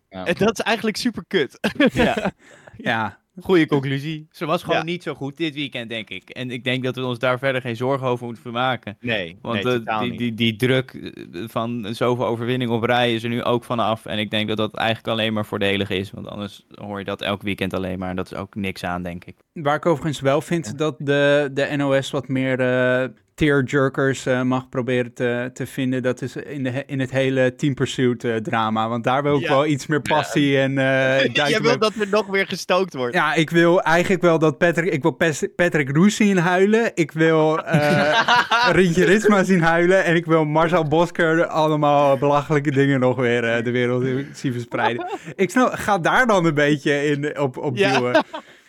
Ja, En dat is eigenlijk super kut. <laughs> Ja. ja. Goeie conclusie. Ze was gewoon Ja. niet zo goed dit weekend, denk ik. En ik denk dat we ons daar verder geen zorgen over moeten maken. Nee, Want nee, die, niet. die, die druk eh, van zoveel overwinning op rij is er nu ook vanaf. En ik denk dat dat eigenlijk alleen maar voordelig is. Want anders hoor je dat elk weekend alleen maar. En dat is ook niks aan, denk ik. Waar ik overigens wel vind dat de, de NOS wat meer eh tearjerkers eh, mag proberen te, te vinden. Dat is in, de, in het hele Team Pursuit eh, drama. Want daar wil ik Ja. wel iets meer passie en... eh <laughs> Jij wil dat er nog weer gestookt wordt. Ja, ik wil eigenlijk wel dat Patrick... Ik wil Pes- Patrick Roes zien huilen. Ik wil eh <laughs> Rientje Ritsma zien huilen. En ik wil Marcel Bosker allemaal belachelijke dingen nog weer eh, de wereld zien verspreiden. Ik snap, ga daar dan een beetje in op, op Ja. duwen.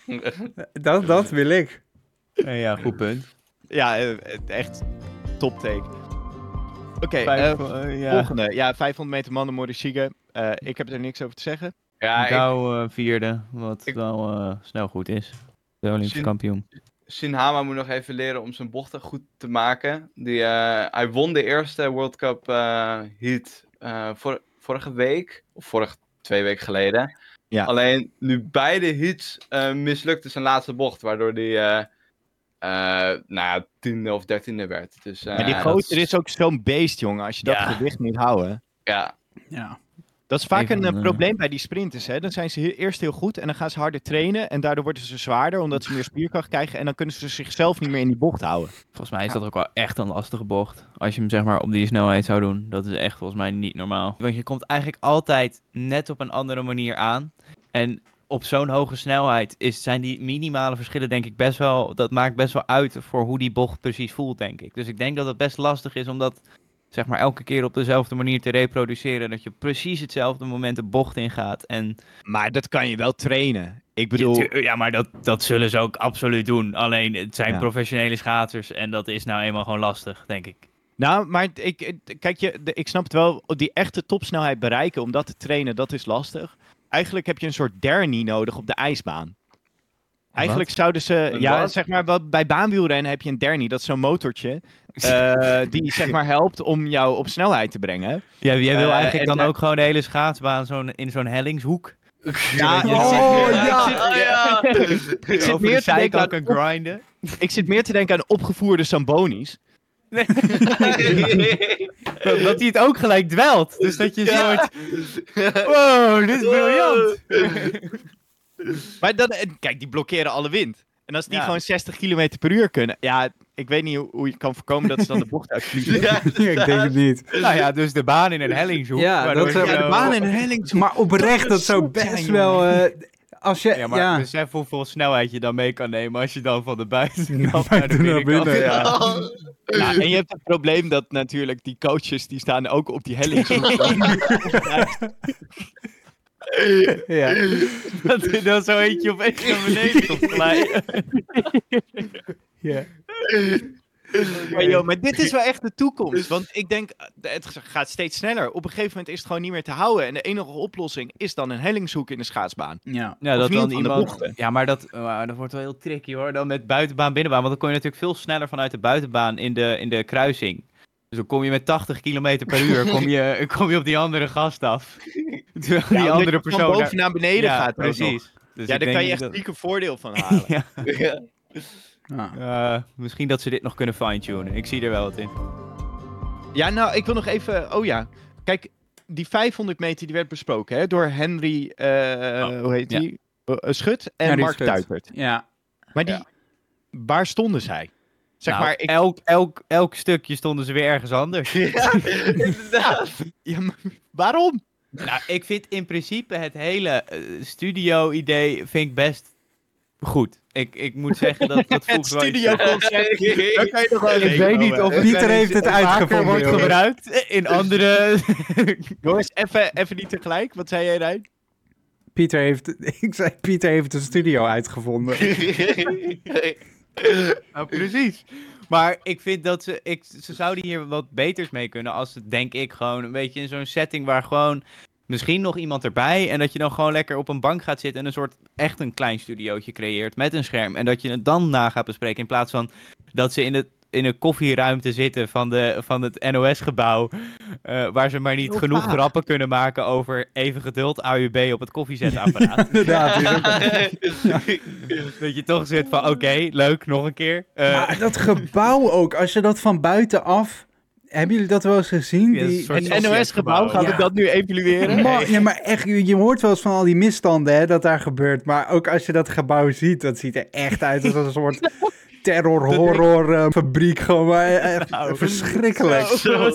<laughs> Dat, dat wil ik. ja, goed punt. Ja, eh, echt top take. Oké, eh, eh, ja. volgende. Ja, 500 meter mannen Morishige. Eh ik heb er niks over te zeggen. Ja, Gauw eh, vierde, wat ik- wel eh, snel goed is. De Olympische Shin- kampioen. Shinhama moet nog even leren om zijn bochten goed te maken. Die, eh, hij won de eerste World Cup eh, heat eh, vor- vorige week, of vorige twee weken geleden. Ja. Alleen nu beide hits eh, mislukte zijn laatste bocht, waardoor hij nou ja, tiende of dertiende werd. Dus, eh, Maar die dat gozer is ook zo'n beest, jongen. Als je dat Ja. gewicht moet houden. Ja, Ja. Dat is vaak Even, een eh, eh, probleem bij die sprinters. Hè? Dan zijn ze he- eerst heel goed en dan gaan ze harder trainen. En daardoor worden ze zwaarder, omdat ze meer spierkracht krijgen. En dan kunnen ze zichzelf niet meer in die bocht houden. Volgens mij is dat ook wel echt een lastige bocht. Als je hem zeg maar op die snelheid zou doen. Dat is echt volgens mij niet normaal. Want je komt eigenlijk altijd net op een andere manier aan. En op zo'n hoge snelheid is, zijn die minimale verschillen denk ik best wel... Dat maakt best wel uit voor hoe die bocht precies voelt, denk ik. Dus ik denk dat het best lastig is om dat zeg maar elke keer op dezelfde manier te reproduceren. Dat je precies hetzelfde moment de bocht ingaat. En Maar dat kan je wel trainen. Ik bedoel, ja, maar dat, dat zullen ze ook absoluut doen. Alleen het zijn Ja. professionele schaatsers en dat is nou eenmaal gewoon lastig, denk ik. nou, maar ik, ik- kijk, je, ik snap het wel. Die echte topsnelheid bereiken, om dat te trainen, dat is lastig. Eigenlijk heb je een soort dernie nodig op de ijsbaan. Eigenlijk zouden ze, Een ja, wat? zeg maar, wat- bij baanwielrennen heb je een dernie, dat is zo'n motortje, <laughs> eh, die zeg maar helpt om jou op snelheid te brengen. Ja, jij wil Eh, eigenlijk en dan ook gewoon de hele schaatsbaan zo'n, in zo'n hellingshoek. <laughs> Ja, ik Oh, zit- ja, ja. Ik zit <laughs> over meer de te denken aan grinden. Ik zit meer te denken aan opgevoerde Sambonis. Dat, <laughs> dat hij het ook gelijk dwelt. Dus dat je Ja. soort... <laughs> Wow, dit is briljant. <laughs> Maar dan, kijk, die blokkeren alle wind. En als die Ja. gewoon 60 km per uur kunnen, ja, ik weet niet hoe, hoe je kan voorkomen dat ze dan de bocht uitvliegen. Ja, ik denk het niet. Nou ja, dus de baan in een hellingshoek. Ja, dat zou- de zo- baan en een helling. Maar oprecht, dat zou zot zijn, best wel... eh, als je... Ja, maar ja. besef hoeveel snelheid je dan mee kan nemen als je dan van de buitenkant <laughs> Naar naar de binnenkant... binnen, ja. Ja, en je hebt het probleem dat natuurlijk die coaches, die staan ook op die helling. <laughs> ja. Dat er dan zo eentje opeens naar beneden komt glijden. ja. Maar, joh, maar dit is wel echt de toekomst. Want ik denk, eh, het gaat steeds sneller. Op een gegeven moment is het gewoon niet meer te houden. En de enige oplossing is dan een hellingshoek in de schaatsbaan. Ja. Ja, dat niet dan iemand... bochten. Ja, maar dat, maar dat wordt wel heel tricky hoor. Dan met buitenbaan, binnenbaan. Want dan kom je natuurlijk veel sneller vanuit de buitenbaan in de, in de kruising. Dus dan kom je met 80 km per uur kom je, <laughs> kom je op die andere gast af. Terwijl die Ja, andere omdat je persoon... van daar- boven naar beneden ja, gaat. precies. Dus Ja, daar kan je echt dat- stiekem voordeel van <laughs> halen. Ja. Ja. Eh, misschien dat ze dit nog kunnen fine-tunen. Ik zie er wel wat in. Ja, nou, ik wil nog even. Oh ja. Kijk, die 500 meter die werd besproken hè, door Henry. eh, Oh, hoe heet ja. die? Eh, Schut en Henry Mark Schut. Tuipert. Ja. Maar die. Ja. Waar stonden zij? Zeg Nou, maar. Ik, elk, elk, elk stukje stonden ze weer ergens anders. <laughs> Ja, <laughs> inderdaad. ja, maar waarom? Nou, ik vind in principe het hele studio-idee vind ik best goed. Ik, ik moet zeggen dat dat <laughs> Het voegt wel <laughs> toch wel Ik weet niet of Pieter heeft het uitgevonden, wordt gebruikt in andere... <laughs> Jongens, even, even niet tegelijk. Wat zei jij, Rijn? Pieter heeft... Ik zei, Pieter heeft de studio uitgevonden. Nou, precies. Maar ik vind dat ze, ik, ze zouden hier wat beters mee kunnen als ze, denk ik, gewoon een beetje in zo'n setting waar gewoon misschien nog iemand erbij en dat je dan gewoon lekker op een bank gaat zitten en een soort echt een klein studiootje creëert met een scherm en dat je het dan na gaat bespreken in plaats van dat ze in het in een koffieruimte zitten van, de, van het NOS-gebouw. eh, waar ze maar niet Heel genoeg vaag. grappen kunnen maken over even geduld AUB op het koffiezetapparaat. <laughs> Inderdaad. <laughs> dat je toch zit van oké, leuk, nog een keer. Eh, Maar dat gebouw ook, als je dat van buitenaf... Hebben jullie dat wel eens gezien? Ja, dat is Die, een soort Het NOS-gebouw, gaan Ja. we dat nu evalueren? Man, ja, maar echt, je, je hoort wel eens van al die misstanden hè, dat daar gebeurt. Maar ook als je dat gebouw ziet, dat ziet er echt uit als een soort <laughs> terror-horror-fabriek. gewoon maar, eh, echt Nou, verschrikkelijk. Zo? <laughs>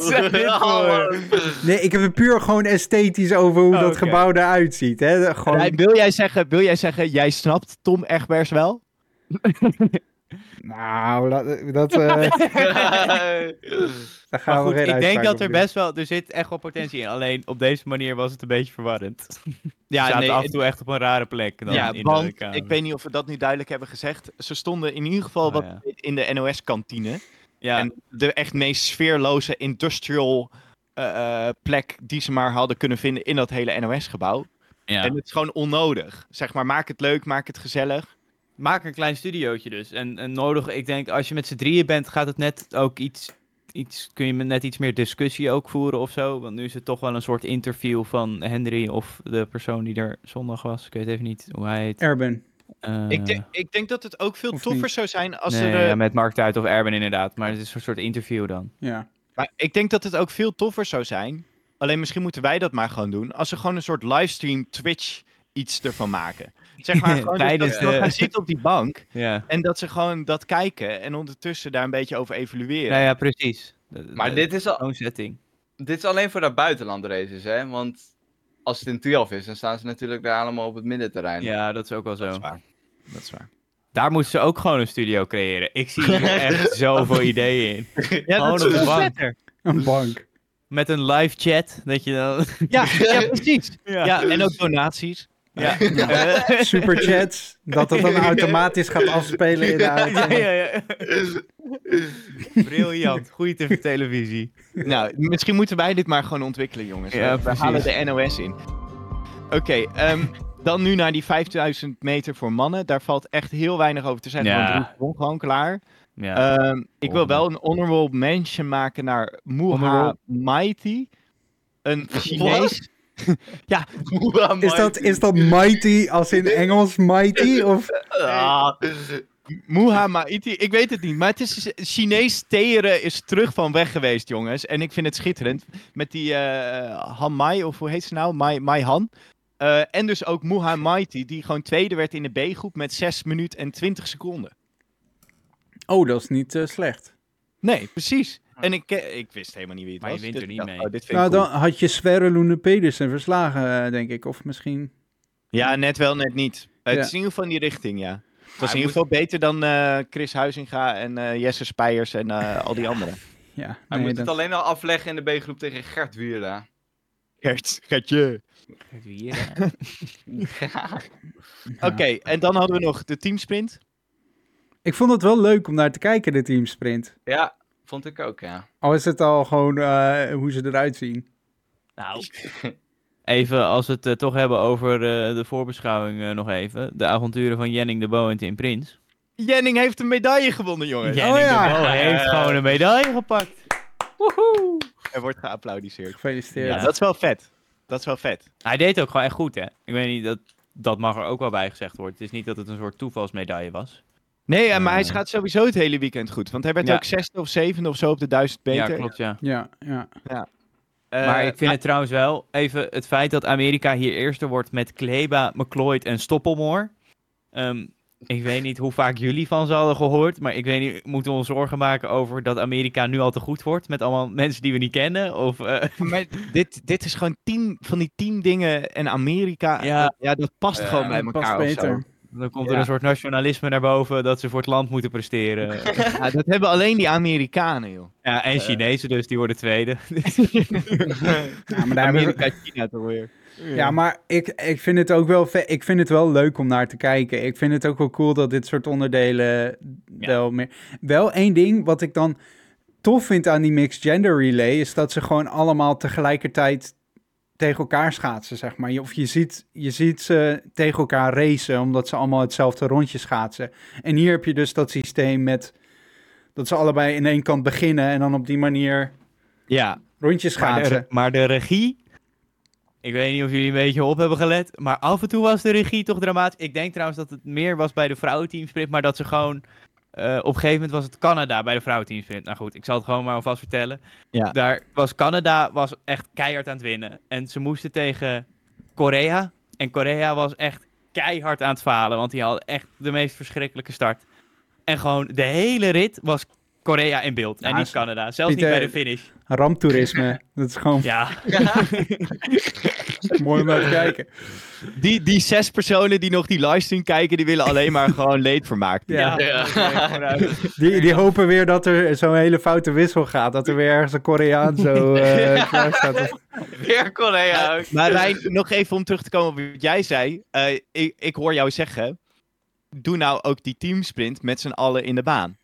<laughs> Nee, ik heb het puur gewoon esthetisch over hoe dat Oké. gebouw eruit ziet. Hè. Gewoon, wil, jij zeggen, wil jij zeggen, jij snapt Tom Egbers wel? Nou, dat, eh, daar gaan Maar we goed, geen ik denk dat er doen. best wel, er zit echt wel potentie in. Alleen op deze manier was het een beetje verwarrend. <laughs> Ja, nee, af en toe echt op een rare plek. Dan ja, in want de ik weet niet of we dat nu duidelijk hebben gezegd. Ze stonden in ieder geval Oh, wat ja. in de NOS-kantine. ja, En de echt meest sfeerloze industrial eh, eh, plek die ze maar hadden kunnen vinden in dat hele NOS-gebouw. ja. En het is gewoon onnodig. Zeg maar, maak het leuk, maak het gezellig. Maak een klein studiootje dus. En, en nodig, ik denk, als je met z'n drieën bent, gaat het net ook iets iets, kun je met net iets meer discussie ook voeren of zo? Want nu is het toch wel een soort interview van Henry of de persoon die er zondag was. Ik weet even niet hoe hij heet. Erben. Eh, Ik, denk, ik denk dat het ook veel Of toffer niet? zou zijn als nee, er... eh, ja, met Mark Tuit of Erben inderdaad. Maar het is een soort interview dan. Ja. Maar ik denk dat het ook veel toffer zou zijn. Alleen misschien moeten wij dat maar gewoon doen. Als ze gewoon een soort livestream Twitch iets ervan maken. Zeg maar <laughs> gewoon dus Tijdens dat de- gaan zitten op die bank. <laughs> Ja, En dat ze gewoon dat kijken. En ondertussen daar een beetje over evalueren. ja, ja precies. Maar dit is, al, setting. dit is alleen voor de buitenland races, hè? Want als het in Tialf is, dan staan ze natuurlijk daar allemaal op het middenterrein. Ja, dat is ook wel Dat is zo. waar. Dat is waar. Daar moeten ze ook gewoon een studio creëren. Ik zie hier <laughs> echt zoveel ideeën in. Ja, Gewoon dat is veel bank. vetter. Een bank. Met een live chat, dat je dan... Ja, ja, precies. Ja. Ja. en ook donaties. Ja. Superchats. dat het dan automatisch gaat afspelen in de ja, uitzending. ja, ja. Briljant. Goeie tv televisie. Nou, misschien moeten wij dit maar gewoon ontwikkelen, jongens. Ja, we precies. halen de NOS in. Oké, ehm, dan nu naar die 5000 meter voor mannen. Daar valt echt heel weinig over te zeggen. Ja. want won gewoon klaar. Ja. Ehm, ik wil wel een honorable mention maken naar Muha Honorable- Mighty. Een Chinees. Is dat, is dat mighty als in Engels mighty? Of Ah, Muha Mighty. Ik weet het niet. Maar het is Chinees teren is terug van weg geweest, jongens. En ik vind het schitterend. Met die eh Han Mai, of hoe heet ze nou? Mai, Mai Han. Eh, en dus ook Muha Mighty, die gewoon tweede werd in de B-groep met 6 minuten en 20 seconden. Oh, dat is niet eh, slecht. Nee, precies. En ik, ik wist helemaal niet wie het Maar je was. wint dus er niet mee. oh, dit vind ik Nou, cool. dan had je Sverre Loene Pedersen verslagen, eh, denk ik. Of misschien... Ja, net wel, net niet. Het Ja. is in ieder geval in die richting, ja. Het was in ieder geval beter dan eh, Chris Huizinga en eh, Jesse Spijers en eh, al die anderen. Ja, hij moet dat- het alleen al afleggen in de B-groep tegen Gert Wierda. Gert, Gertje. Hier, <laughs> Oké, en dan hadden we nog de teamsprint. Ik vond het wel leuk om naar te kijken, de teamsprint. Ja, vond ik ook, ja. Al is het al gewoon eh, hoe ze eruit zien. Nou, <laughs> even als we het eh, toch hebben over eh, de voorbeschouwing nog even. De avonturen van Jenning de Bo en Tim Prins. Jenning heeft een medaille gewonnen, jongens. Jenning ja. de Bo heeft gewoon een medaille gepakt. Woehoe! Er wordt geapplaudiseerd. Gefeliciteerd. Ja, dat is wel vet. Dat is wel vet. Hij deed ook gewoon echt goed, hè. Ik weet niet, dat, dat mag er ook wel bij gezegd worden. Het is niet dat het een soort toevalsmedaille was. Nee, maar hij Eh. gaat sowieso het hele weekend goed. Want hij werd Ja. ook zesde of zevende of zo op de duizend meter. Ja, klopt, ja. Ja, ja. Eh, maar ik vind het trouwens wel, even het feit dat Amerika hier eerste wordt met Kleba, McLeod en Stoppelmoor. Ehm, ik weet niet hoe vaak jullie van ze hadden gehoord, maar ik weet niet, moeten we ons zorgen maken over dat Amerika nu al te goed wordt met allemaal mensen die we niet kennen? Of, eh, Maar dit, dit is gewoon tien van die tien dingen. En Amerika, Ja. dat, ja, dat past Ja, gewoon bij Past elkaar. of zo. beter. Dan komt Ja. er een soort nationalisme naar boven dat ze voor het land moeten presteren. <laughs> Ja, dat hebben alleen die Amerikanen, joh. ja, en Chinezen dus, die worden tweede. <laughs> Ja, maar daar Amerika, China toch weer. Ja, maar ik, ik vind het ook wel ik vind het wel leuk om naar te kijken. Ik vind het ook wel cool dat dit soort onderdelen wel meer. Wel één ding wat ik dan tof vind aan die mixed gender relay is dat ze gewoon allemaal tegelijkertijd tegen elkaar schaatsen, zeg maar. Je- Of je ziet, je ziet ze tegen elkaar racen omdat ze allemaal hetzelfde rondje schaatsen. En hier heb je dus dat systeem met dat ze allebei in één kant beginnen en dan op die manier Ja, rondjes Maar schaatsen. de, maar de regie. Ik weet niet of jullie een beetje op hebben gelet. Maar af en toe was de regie toch dramatisch. Ik denk trouwens dat het meer was bij de vrouwenteamsprint. Maar dat ze gewoon. Eh, op een gegeven moment was het Canada bij de vrouwenteamsprint. Nou goed, ik zal het gewoon maar alvast vertellen. Ja. Daar was Canada was echt keihard aan het winnen. En ze moesten tegen Korea. En Korea was echt keihard aan het falen. Want die hadden echt de meest verschrikkelijke start. En gewoon de hele rit was Korea in beeld. en niet Canada. Zelfs Pieter- niet bij de finish. Ramptoerisme. <laughs> dat is gewoon Ja. <laughs> <laughs> <laughs> mooi om naar te <laughs> kijken. die, die zes personen die nog die livestream kijken, die willen alleen maar <laughs> gewoon leedvermaak. Ja. Ja. Die, die hopen weer dat er zo'n hele foute wissel gaat. Dat er weer ergens een Koreaan zo eh klaar staat. Weer Korea ook. Maar Rijn, nog even om terug te komen op wat jij zei. Eh, ik, ik hoor jou zeggen, doe nou ook die teamsprint met z'n allen in de baan.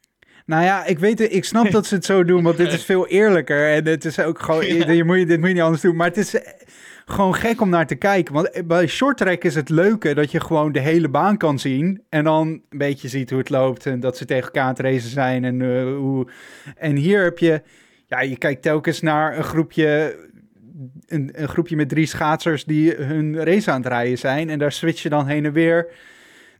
Nou ja, ik weet het, ik snap dat ze het zo doen, want dit is veel eerlijker. En het is ook gewoon, je moet, je- dit moet je niet anders doen. Maar het is gewoon gek om naar te kijken. Want eh, bij short track is het leuke dat je gewoon de hele baan kan zien. En dan een beetje ziet hoe het loopt. En dat ze tegen elkaar racen zijn. En, eh, hoe... en hier heb je, ja, je kijkt telkens naar een groepje, een, een groepje met drie schaatsers die hun race aan het rijden zijn. En daar switch je dan heen en weer.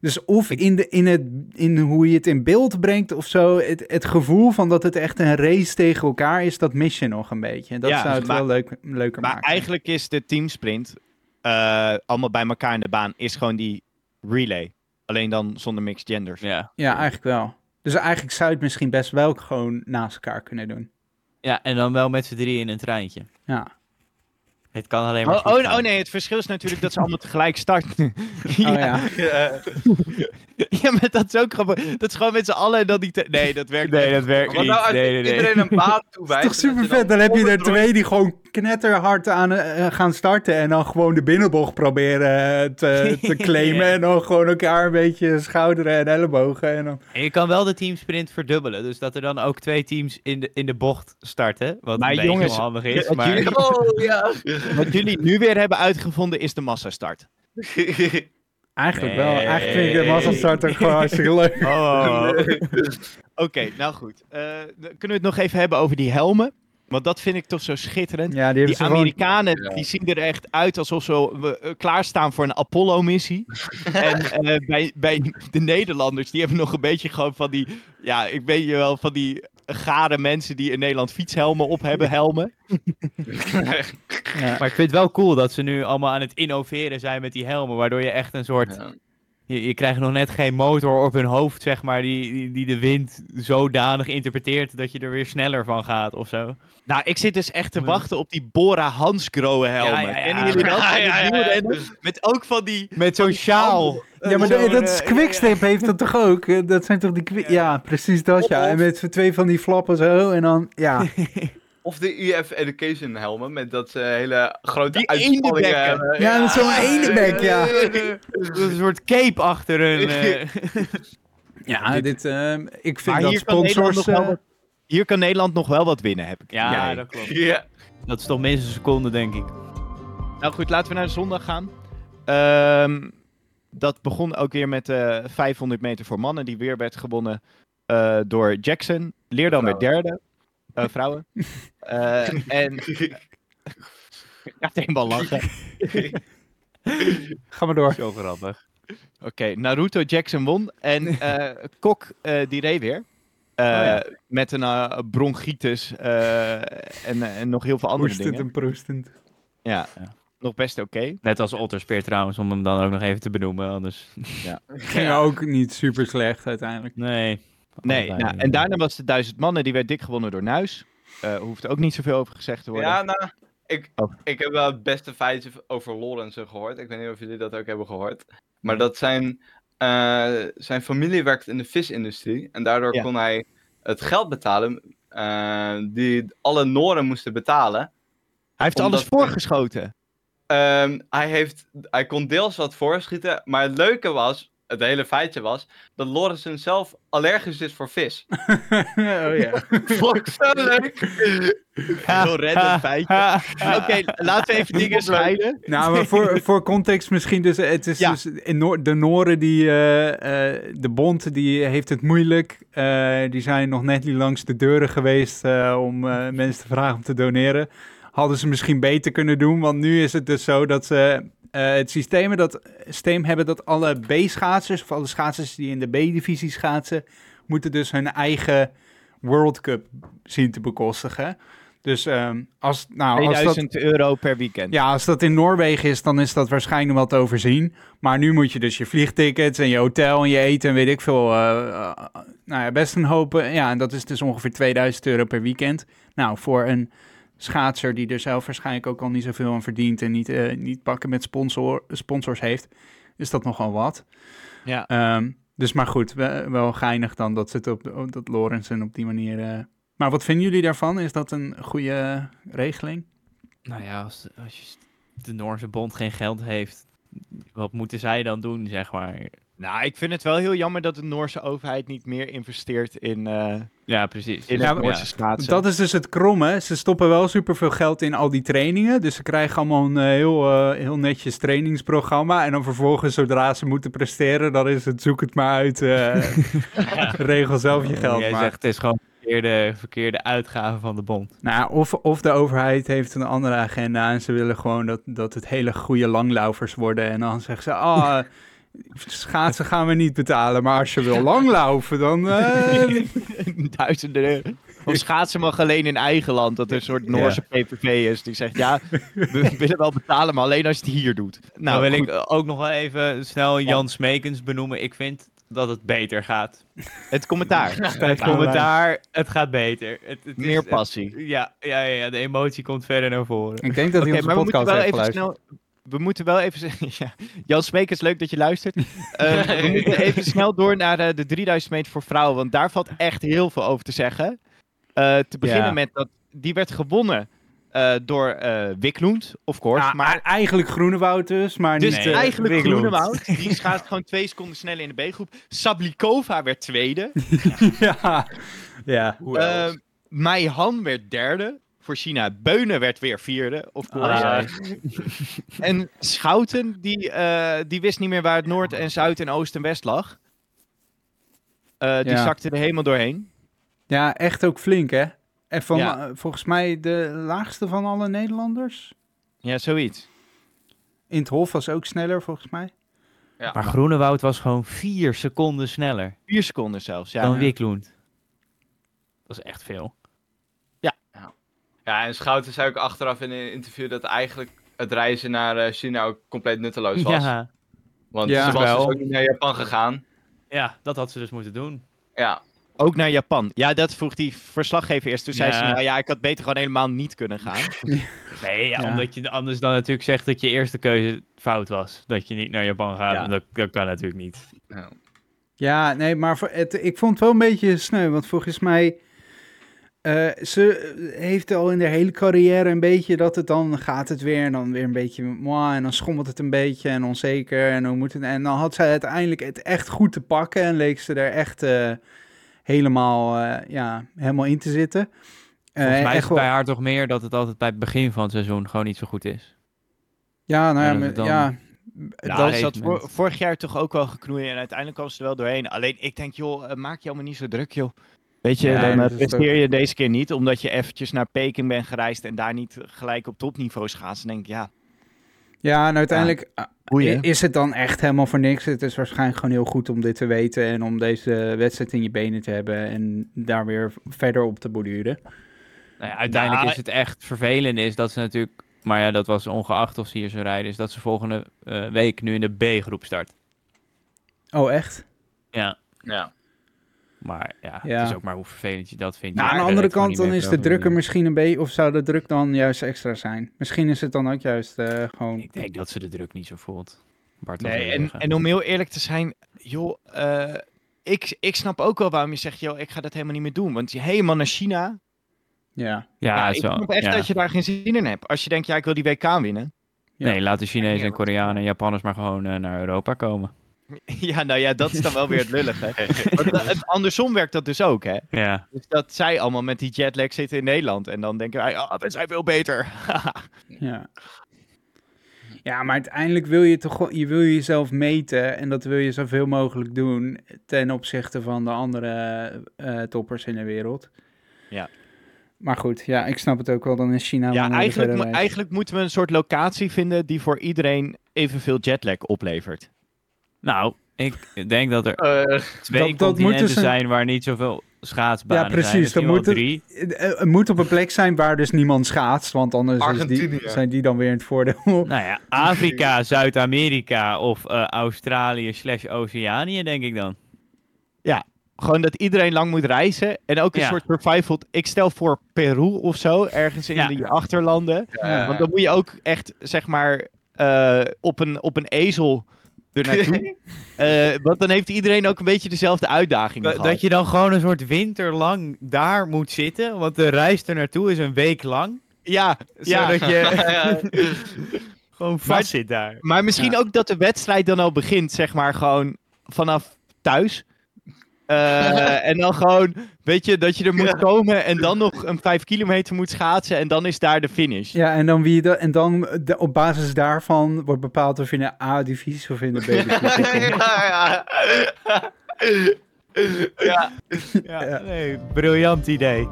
Dus of in, de, in, het, in hoe je het in beeld brengt of zo, het, het gevoel van dat het echt een race tegen elkaar is, dat mis je nog een beetje. En dat Ja, zou het maar- wel leuk, leuker Maar maken. eigenlijk is de teamsprint eh allemaal bij elkaar in de baan, is gewoon die relay. Alleen dan zonder mixed genders. Ja. Ja, eigenlijk wel. Dus eigenlijk zou je het misschien best wel gewoon naast elkaar kunnen doen. ja, en dan wel met z'n drieën in een treintje. Ja. Het kan alleen maar Oh, oh, oh nee, het verschil is natuurlijk dat ze allemaal tegelijk starten. <laughs> Oh ja. Ja, maar dat is ook grappig. Dat is gewoon met z'n allen en dan die... te- Nee, dat werkt Nee, niet. dat werkt niet. nou, als Nee, nee, nee. iedereen een baan <laughs> Dat toewijst... is toch super vet? dat Dan heb je er twee die gewoon knetterhard aan eh, gaan starten. En dan gewoon de binnenbocht proberen eh, te, <laughs> te claimen. Ja. En dan gewoon elkaar een beetje schouderen en ellebogen. En dan... En je kan wel de teamsprint verdubbelen. Dus dat er dan ook twee teams in de, in de bocht starten. Wat Maar een beetje jongens, onhandig is. wat Maar... jullie- <laughs> Oh, ja. Wat jullie nu weer hebben uitgevonden is de massastart. <laughs> Eigenlijk wel. Eigenlijk vind ik de masselstart ook gewoon hartstikke leuk. Oh. Oké, nou goed. Eh, kunnen we het nog even hebben over die helmen? Want dat vind ik toch zo schitterend. Ja, die gewoon... Amerikanen die zien er echt uit alsof ze eh, klaarstaan voor een Apollo-missie. <laughs> en eh, bij, bij de Nederlanders, die hebben nog een beetje gewoon van die... Ja, ik weet je wel, van die gare mensen die in Nederland fietshelmen op hebben, helmen. Ja. Maar ik vind het wel cool dat ze nu allemaal aan het innoveren zijn met die helmen. Waardoor je echt een soort... Ja. Je, je krijgt nog net geen motor op hun hoofd, zeg maar, die, die, die de wind zodanig interpreteert dat je er weer sneller van gaat of zo. Nou, ik zit dus echt te wachten op die Bora Hansgrohe helmen. Ja, ja, ja. Kennen jullie dat? Ja, ja, ja, ja. Wielrennen? Met ook van die... Met zo'n sjaal. Ja, maar dat, is eh, Quickstep heeft dat toch ook? Eh, Dat zijn toch die... Ja, precies dat ja. En met twee van die flappen zo en dan... Ja, <laughs> Of de EF Education helmen, met dat ze hele grote Die uitspanningen eendenbekken. hebben. ja met zo'n ene bek, ja. Een soort cape achter hun. <laughs> eh. Ja, dit... ehm, ik vind Maar dat hier kan, Nederland sponsors... nog wel eh, wat, hier kan Nederland nog wel wat winnen, heb ik. ja, dat klopt. Ja. Dat is toch minstens een seconde, denk ik. Nou goed, laten we naar de zondag gaan. Ehm, dat begon ook weer met eh 500 meter voor mannen, die weer werd gewonnen eh, door Jackson. Leerdam werd derde. Eh, vrouwen. Eh, <laughs> en... Ik ga helemaal lachen. Ga maar door. Zo grappig. Oké, Naruto Jackson won. En <laughs> eh, Kok, eh, die reed weer. Eh, ja. Met een bronchitis eh, en, en nog heel veel andere Proestend dingen. en proestend. Ja, Ja. nog best oké. Net als Otterspeer trouwens, om hem dan ook nog even te benoemen. Anders... Ging ook niet super slecht uiteindelijk. Nee. Nee, nou, en daarna was de duizend mannen, die werd dik gewonnen door Nuis. Eh hoeft ook niet zoveel over gezegd te worden. Ja, nou, ik, Oh. ik heb wel het beste feitje over Lorenzen gehoord. Ik weet niet of jullie dat ook hebben gehoord. Maar dat zijn, eh, zijn familie werkt in de visindustrie. En daardoor Ja. kon hij het geld betalen eh, die alle Noren moesten betalen. Hij heeft Omdat- alles voorgeschoten. Ehm, hij, heeft, hij kon deels wat voorschieten. Maar het leuke was, het hele feitje was, dat Lorenzen zelf allergisch is voor vis. <laughs> oh ja. <laughs> Vond ik zo leuk. <laughs> Heel random feitje. Oké, laten we even dingen scheiden. Nou, maar voor, voor context misschien dus, het is Ja. dus in Noor- de Noren die, eh, eh, de bond die heeft het moeilijk. Eh, die zijn nog net niet langs de deuren geweest eh, om eh, mensen te vragen om te doneren. Hadden ze misschien beter kunnen doen, want nu is het dus zo dat ze eh, het systeem, dat, systeem hebben dat alle B-schaatsers, of alle schaatsers die in de B-divisie schaatsen, moeten dus hun eigen World Cup zien te bekostigen. Dus ehm, als, nou, als dat, 2000 euro per weekend. ja, als dat in Noorwegen is, dan is dat waarschijnlijk wel te overzien. Maar nu moet je dus je vliegtickets en je hotel en je eten en weet ik veel. eh, eh, nou ja, best een hoop. ja, en dat is dus ongeveer 2000 euro per weekend. Nou, voor een schaatser die er zelf waarschijnlijk ook al niet zoveel aan verdient en niet, eh, niet pakken met sponsor, sponsors heeft, is dat nogal wat. Ja. Ehm, dus maar goed, we- wel geinig dan dat, ze het op, op- dat Lorenzen op die manier... eh, Maar wat vinden jullie daarvan? Is dat een goede regeling? Nou ja, als, als je de Noorse bond geen geld heeft, wat moeten zij dan doen, zeg maar? Nou, ik vind het wel heel jammer dat de Noorse overheid niet meer investeert in, eh Ja, precies. in Ja, maar- Noorse schaatsen. Dat is dus het kromme. Ze stoppen wel superveel geld in al die trainingen. Dus ze krijgen allemaal een eh, heel, eh, heel netjes trainingsprogramma. En dan vervolgens, zodra ze moeten presteren, dan is het zoek het maar uit. eh, <laughs> regel zelf je geld Jij maar. zegt het is gewoon verkeerde, verkeerde uitgave van de bond. Nou, of, of de overheid heeft een andere agenda en ze willen gewoon dat, dat het hele goede langlaufers worden. En dan zeggen ze, ah, schaatsen gaan we niet betalen, maar als je wil langlaufen, dan... eh, <laughs> Duizenden euro. Of schaatsen mag alleen in eigen land. Dat er een soort Noorse PVV is. Die zegt, ja, we <laughs> willen wel betalen, maar alleen als je het hier doet. Nou, Nou, wil goed. ik ook nog wel even snel Jan Smekens benoemen. Ik vind dat het beter gaat. het commentaar. <laughs> Het commentaar, het gaat beter. Het, het is- Meer passie. ja, ja, ja, ja, de emotie komt verder naar voren. ik denk dat hij Oké, onze maar we moeten podcast wel heeft even geluisterd. snel... We moeten wel even zeggen... <laughs> Ja, Jan Smekers, leuk dat je luistert. <laughs> Eh, we moeten even snel door naar eh, de 3000 meter voor vrouwen. Want daar valt echt heel veel over te zeggen. Eh, te beginnen Ja. met dat... Die werd gewonnen eh, door eh Wiklund, of course. Ja, maar eigenlijk Groenewoud dus, maar Dus niet... Nee, eigenlijk Wiklund. Groenewoud. Die schaat gewoon twee seconden sneller in de B-groep. Sablikova werd tweede. <laughs> ja, ja. Uh, Meihan werd derde. Voor China. Beunen werd weer vierde, of course. Ah, <laughs> En Schouten, die, eh, die wist niet meer waar het Noord en Zuid en Oost en West lag. Eh, die Ja. zakte er helemaal doorheen. ja, echt ook flink, hè? En van, Ja. eh, volgens mij de laagste van alle Nederlanders. Ja, zoiets. In het Hof was ook sneller, volgens mij. Maar Groenewoud was gewoon vier seconden sneller Vier seconden zelfs, ja. dan Wiklund. Dat is echt veel. Ja, en Schouten zei ook achteraf in een interview dat eigenlijk het reizen naar eh, China ook compleet nutteloos was. Ja, Want Ja. ze was dus Wel. ook niet naar Japan gegaan. ja, dat had ze dus moeten doen. Ja, Ook naar Japan. Ja, dat vroeg die verslaggever eerst. Toen zei ze, nou ja, ik had beter gewoon helemaal niet kunnen gaan. <laughs> Nee, ja, Ja. omdat je anders dan natuurlijk zegt dat je eerste keuze fout was. Dat je niet naar Japan gaat. Dat, dat kan natuurlijk niet. Ja, nee, maar voor het, ik vond het wel een beetje sneu, want volgens mij... eh, ze heeft al in de hele carrière een beetje dat het dan gaat het weer en dan weer een beetje moi en dan schommelt het een beetje en onzeker en hoe moet het en dan had zij uiteindelijk het echt goed te pakken en leek ze er echt eh, helemaal eh, ja helemaal in te zitten. Volgens Eh, mij is echt het wel- bij haar toch meer dat het altijd bij het begin van het seizoen gewoon niet zo goed is. ja, nou ja, dan- ja, Ja, dat zat vorig jaar toch ook wel geknoeien en uiteindelijk kwam ze er wel doorheen. Alleen ik denk, joh, eh, maak je allemaal niet zo druk, joh. Weet je, Ja, dan eh, presteer je deze keer niet, omdat je eventjes naar Peking bent gereisd en daar niet gelijk op topniveau schaatsen. Dan denk ik, ja, ja, en uiteindelijk boeien. is het dan echt helemaal voor niks. Het is waarschijnlijk gewoon heel goed om dit te weten en om deze wedstrijd in je benen te hebben en daar weer verder op te borduren. Nou ja, uiteindelijk Nou, is het echt vervelend is dat ze natuurlijk... Maar ja, dat was ongeacht of ze hier zou rijden. Is dat ze volgende eh, week nu in de B-groep start. Oh, echt? Ja. ja. Maar ja, Ja. het is ook maar hoe vervelend je dat vindt. Nou, Je aan de andere kant, dan is de druk er misschien een beetje, of zou de druk dan juist extra zijn? Misschien is het dan ook juist eh, gewoon... Ik denk dat ze de druk niet zo voelt. Bart, Nee, en, en om heel eerlijk te zijn, joh, eh, ik, ik snap ook wel waarom je zegt, joh, ik ga dat helemaal niet meer doen. Want je helemaal naar China, Ja, Ja, ja, het ik snap echt ja. dat je daar geen zin in hebt. Als je denkt, ja, ik wil die WK winnen. Ja. Nee, laat de Chinezen en Koreanen en Japanners maar gewoon eh, naar Europa komen. <laughs> Ja, nou ja, dat is dan wel weer het lullige. <laughs> Het- andersom werkt dat dus ook, hè. Ja. Dus dat zij allemaal met die jetlag zitten in Nederland. En dan denken wij, ah, we zijn veel beter. <laughs> ja. Ja, maar uiteindelijk wil je toch je wil jezelf meten en dat wil je zoveel mogelijk doen ten opzichte van de andere eh, toppers in de wereld. Ja. Maar goed, ja, ik snap het ook wel. Dan is China ja, eigenlijk, mo- eigenlijk moeten we een soort locatie vinden die voor iedereen evenveel jetlag oplevert. Nou, ik denk dat er Eh, twee dat- dat continenten zijn waar niet zoveel schaatsbanen Ja, precies, zijn. Wel moet het- drie. Eh, Het moet op een plek zijn waar dus niemand schaatst, want anders is die, zijn die dan weer in het voordeel. Nou ja, Afrika, Zuid-Amerika of eh, Australië slash Oceanië, denk ik dan. Gewoon dat iedereen lang moet reizen. En ook een Ja. soort survival. Ik stel voor Peru of zo. Ergens in Ja. die achterlanden. Ja. Want dan moet je ook echt, zeg maar, eh, op, een, op een ezel er naartoe. Eh, want dan heeft iedereen ook een beetje dezelfde uitdagingen Dat, gehad. dat je dan gewoon een soort winterlang daar moet zitten, want de reis er naartoe is een week lang. Ja, ja. Zodat je ja. <laughs> gewoon vast zit daar. Maar misschien ook dat de wedstrijd dan al begint, zeg maar, gewoon vanaf thuis. Eh, en dan gewoon, weet je, dat je er moet komen en dan nog een vijf kilometer moet schaatsen en dan is daar de finish. Ja, en dan, wie de, en dan de, op basis daarvan wordt bepaald of je in de A-divisie of in de B-divisie <laughs> komt. ja, ja. Ja. Ja, nee, briljant idee.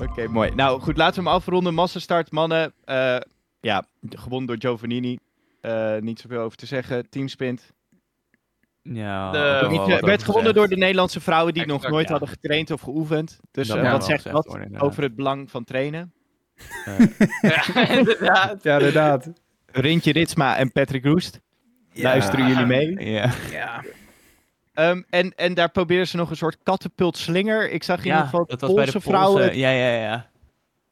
Oké, mooi. Nou goed, laten we hem afronden. Massastart, mannen. eh, ja, gewonnen door Giovannini. Eh niet zoveel over te zeggen. Teamsprint. Ja, De- eh, werd gewonnen door de Nederlandse vrouwen die nog nooit ja. hadden getraind of geoefend. Dus Dat eh, wat zegt gezegd wat worden, inderdaad. over het belang van trainen? <laughs> ja, inderdaad. Ja, inderdaad. Rintje Ritsma en Patrick Roest. Luisteren jullie mee? Ja. Ja. Ehm, en, en daar proberen ze nog een soort kattenpultslinger. Ik zag in ieder geval dat Poolse vrouwen. Poolse- Ja, ja, ja.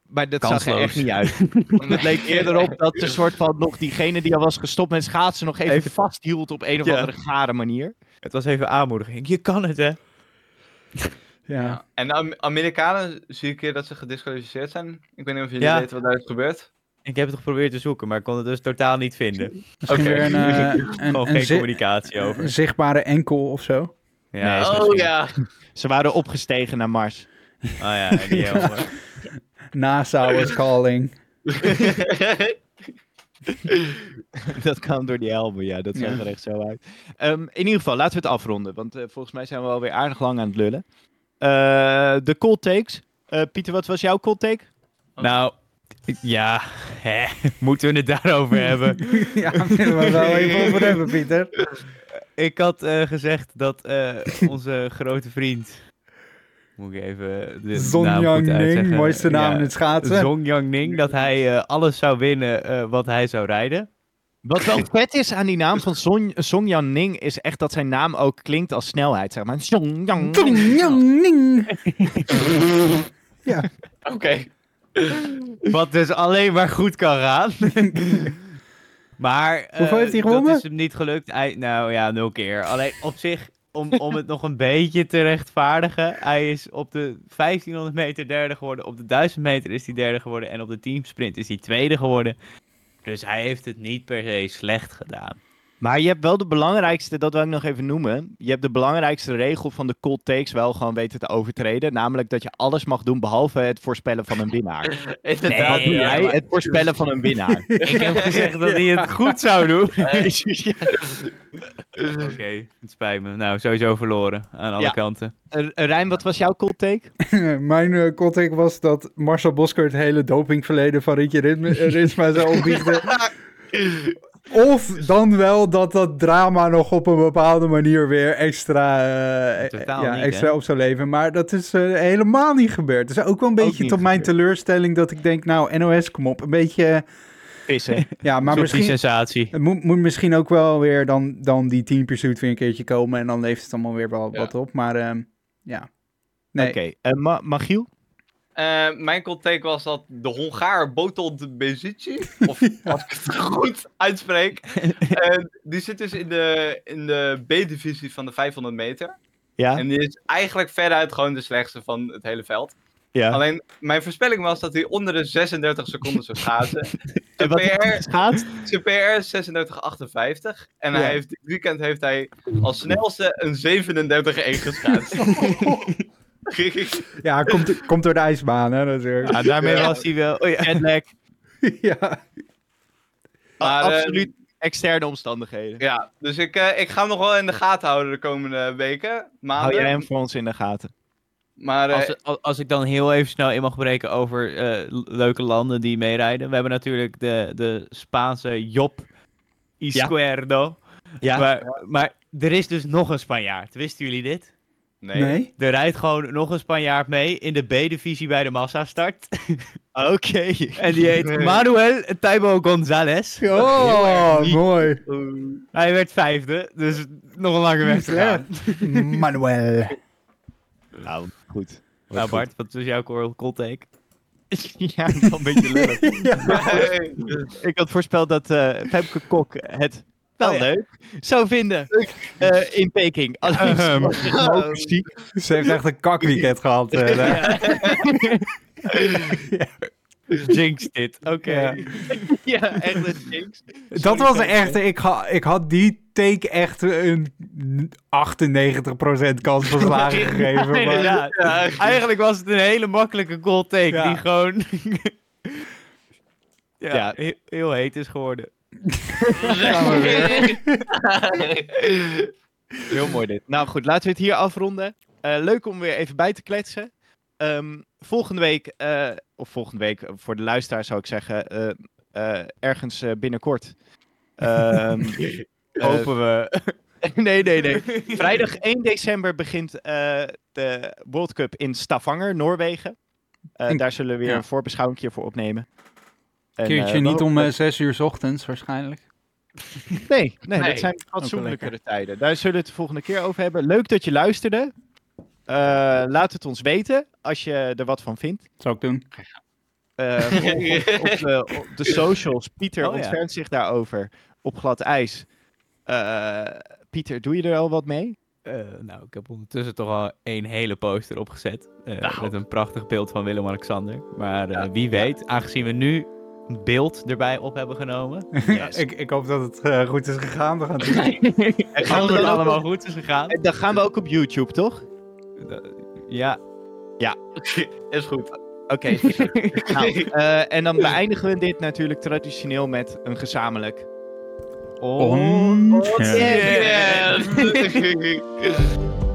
Maar dat zag er echt niet uit. <laughs> het leek eerder op dat een soort van nog diegene die al was gestopt met schaatsen nog even, Even- vasthield op een of Ja. andere gare manier. Het was even aanmoediging. Je kan het, hè? <laughs> Ja. En de Am- Amerikanen zie ik keer dat ze gedisqualificeerd zijn. Ik weet niet of jullie Ja. weten wat daar is gebeurd. Ik heb het geprobeerd te zoeken, maar ik kon het dus totaal niet vinden. Misschien Oké. weer een, <laughs> eh, een, Gewoon een geen communicatie over. een zichtbare enkel of zo. Ja, Nee, oh misschien- ja. Ze waren opgestegen naar Mars. Oh ja, die helemaal. NASA was calling. <laughs> dat kwam door die helmen, ja. Dat zag Ja. er echt zo uit. Ehm, in ieder geval, laten we het afronden. Want eh, volgens mij zijn we alweer aardig lang aan het lullen. Eh, de cold takes. Eh, Pieter, wat was jouw cold take? Nou, ja, hè, <laughs> moeten we het daarover hebben? <laughs> ja, willen we wel even over hebben, Pieter. Ik had eh, gezegd dat eh, onze grote vriend. Moet ik even. De Zong naam. Ning, mooiste naam Ja, in het schaatsen. Zong Yang Ning, dat hij eh, alles zou winnen eh, wat hij zou rijden. Wat wel vet is aan die naam van Song, Song Yan Ning, is echt dat zijn naam ook klinkt als snelheid, zeg maar. Song Yan Dong, Ning. yang, ning. Oké. Wat dus alleen maar goed kan gaan. <laughs> maar. eh, Hoeveel heeft hij gewonnen? Dat is hem niet gelukt. Nou ja, nul keer. Alleen op zich, om, om het nog een beetje te rechtvaardigen. Hij is op de 1500 meter derde geworden. Op de 1000 meter is hij derde geworden. En op de teamsprint is hij tweede geworden. Dus hij heeft het niet per se slecht gedaan. Maar je hebt wel de belangrijkste, dat wil ik nog even noemen. Je hebt de belangrijkste regel van de cold takes wel gewoon weten te overtreden. Namelijk dat je alles mag doen behalve het voorspellen van een winnaar. <laughs> Inderdaad. Wat doe jij? Het voorspellen van een winnaar. <laughs> Ik heb gezegd dat hij het goed zou doen. <laughs> Oké, het spijt me. Nou, sowieso verloren aan alle Ja. kanten. Eh, Rijn, wat was jouw cold take? Mijn uh, take was dat Marcel Bosker het hele dopingverleden van Rietje Ritme- Ritsma zou opbiechten. Of dan wel dat dat drama nog op een bepaalde manier weer extra, eh, ja, niet, extra hè? op zou leven. Maar dat is eh, helemaal niet gebeurd. Dus ook wel een beetje tot mijn gebeurd. teleurstelling dat ik denk, nou NOS, kom op. Een beetje, <laughs> eh, Vissen. ja, maar misschien... sensatie. Het moet, moet misschien ook wel weer dan, dan die team pursuit weer een keertje komen. En dan levert het allemaal weer wel Ja. wat op. Maar ehm, ja. Nee. Oké, eh, Ma- Magiel? Eh, mijn cold take was dat de Hongaar Botold Bezici, <laughs> of als ik het goed uitspreek, <laughs> eh, die zit dus in de, in de B-divisie van de 500 meter. Ja? En die is eigenlijk veruit gewoon de slechtste van het hele veld. ja. Alleen, mijn voorspelling was dat hij onder de 36 seconden zou schaatsen. <laughs> En Zijn wat PR, zijn PR is 36,58. En Ja. hij heeft, dit weekend heeft hij als snelste een 37,1 geschaatst. <laughs> Ja, komt, <laughs> komt door de ijsbaan, hè, natuurlijk. Ja, daarmee was hij wel. Oh, ja. <laughs> Ja. Maar, eh, Absoluut externe omstandigheden. Ja, dus ik, eh, ik ga hem nog wel in de gaten houden de komende weken, Hou maanden. jij hem voor ons in de gaten? Maar eh, Als, als, ik dan heel even snel in mag breken over eh, leuke landen die meerijden. We hebben natuurlijk de, de Spaanse Job Izquierdo. Ja. Maar, maar er is dus nog een Spanjaard. Wisten jullie dit? Nee. Nee? Er rijdt gewoon nog een Spanjaard mee in de B-divisie bij de massastart. <laughs> Oké. en die heet <laughs> Manuel Taibo González. Oh, mooi. Hij werd vijfde, dus nog een lange weg te gaan. <laughs> Manuel. Nou, goed. Nou Bart, wat was jouw call take? ja, wel een beetje. Hey. Ik had voorspeld dat eh Femke Kok het wel Oh ja. leuk zou vinden eh, in Peking. Ook <laughs> ziek. Ze heeft echt een kakweekend gehad. eh, daar. <laughs> Jinx dit, oké. Ja. <laughs> Ja, echt een jinx. Dat was echt, ik, ha, ik had die take echt een 98% kans van slagen gegeven. Ja, maar- inderdaad. Eigenlijk was het een hele makkelijke goal take Ja. die gewoon ja, Ja. he- heel heet is geworden. <laughs> Heel mooi dit. Nou goed, laten we het hier afronden. Eh, leuk om weer even bij te kletsen. Ehm, volgende week, eh, of volgende week, voor de luisteraar zou ik zeggen, eh, eh, ergens binnenkort. Ehm, <laughs> eh, Hopen we. <laughs> nee, nee, nee. Vrijdag 1 december begint eh, de World Cup in Stavanger, Noorwegen. Eh, En- daar zullen we weer ja. een voorbeschouwing voor opnemen. En, Keertje eh, niet om eh, zes uur 's ochtends waarschijnlijk. Nee, <laughs> nee, Nee. dat zijn fatsoenlijkere tijden. Daar zullen we het de volgende keer over hebben. Leuk dat je luisterde. Eh, laat het ons weten als je er wat van vindt. Zou ik doen. Eh, <laughs> op, de, op de socials. Pieter Oh, ja. ontfermt zich daarover op glad ijs. Eh, Pieter, doe je er al wat mee? Eh, nou, ik heb ondertussen toch al één hele poster opgezet. eh, Nou. Met een prachtig beeld van Willem-Alexander. Maar eh, wie weet, aangezien we nu beeld erbij op hebben genomen. <laughs> ik, ik hoop dat het eh, goed is gegaan. <laughs> We gaan het allemaal op- goed is gegaan. dan gaan we ook op YouTube, toch? Ja, <laughs> Is goed. Oké. nou, eh, en dan beëindigen we dit natuurlijk traditioneel met een gezamenlijk. On- Yeah. Yeah.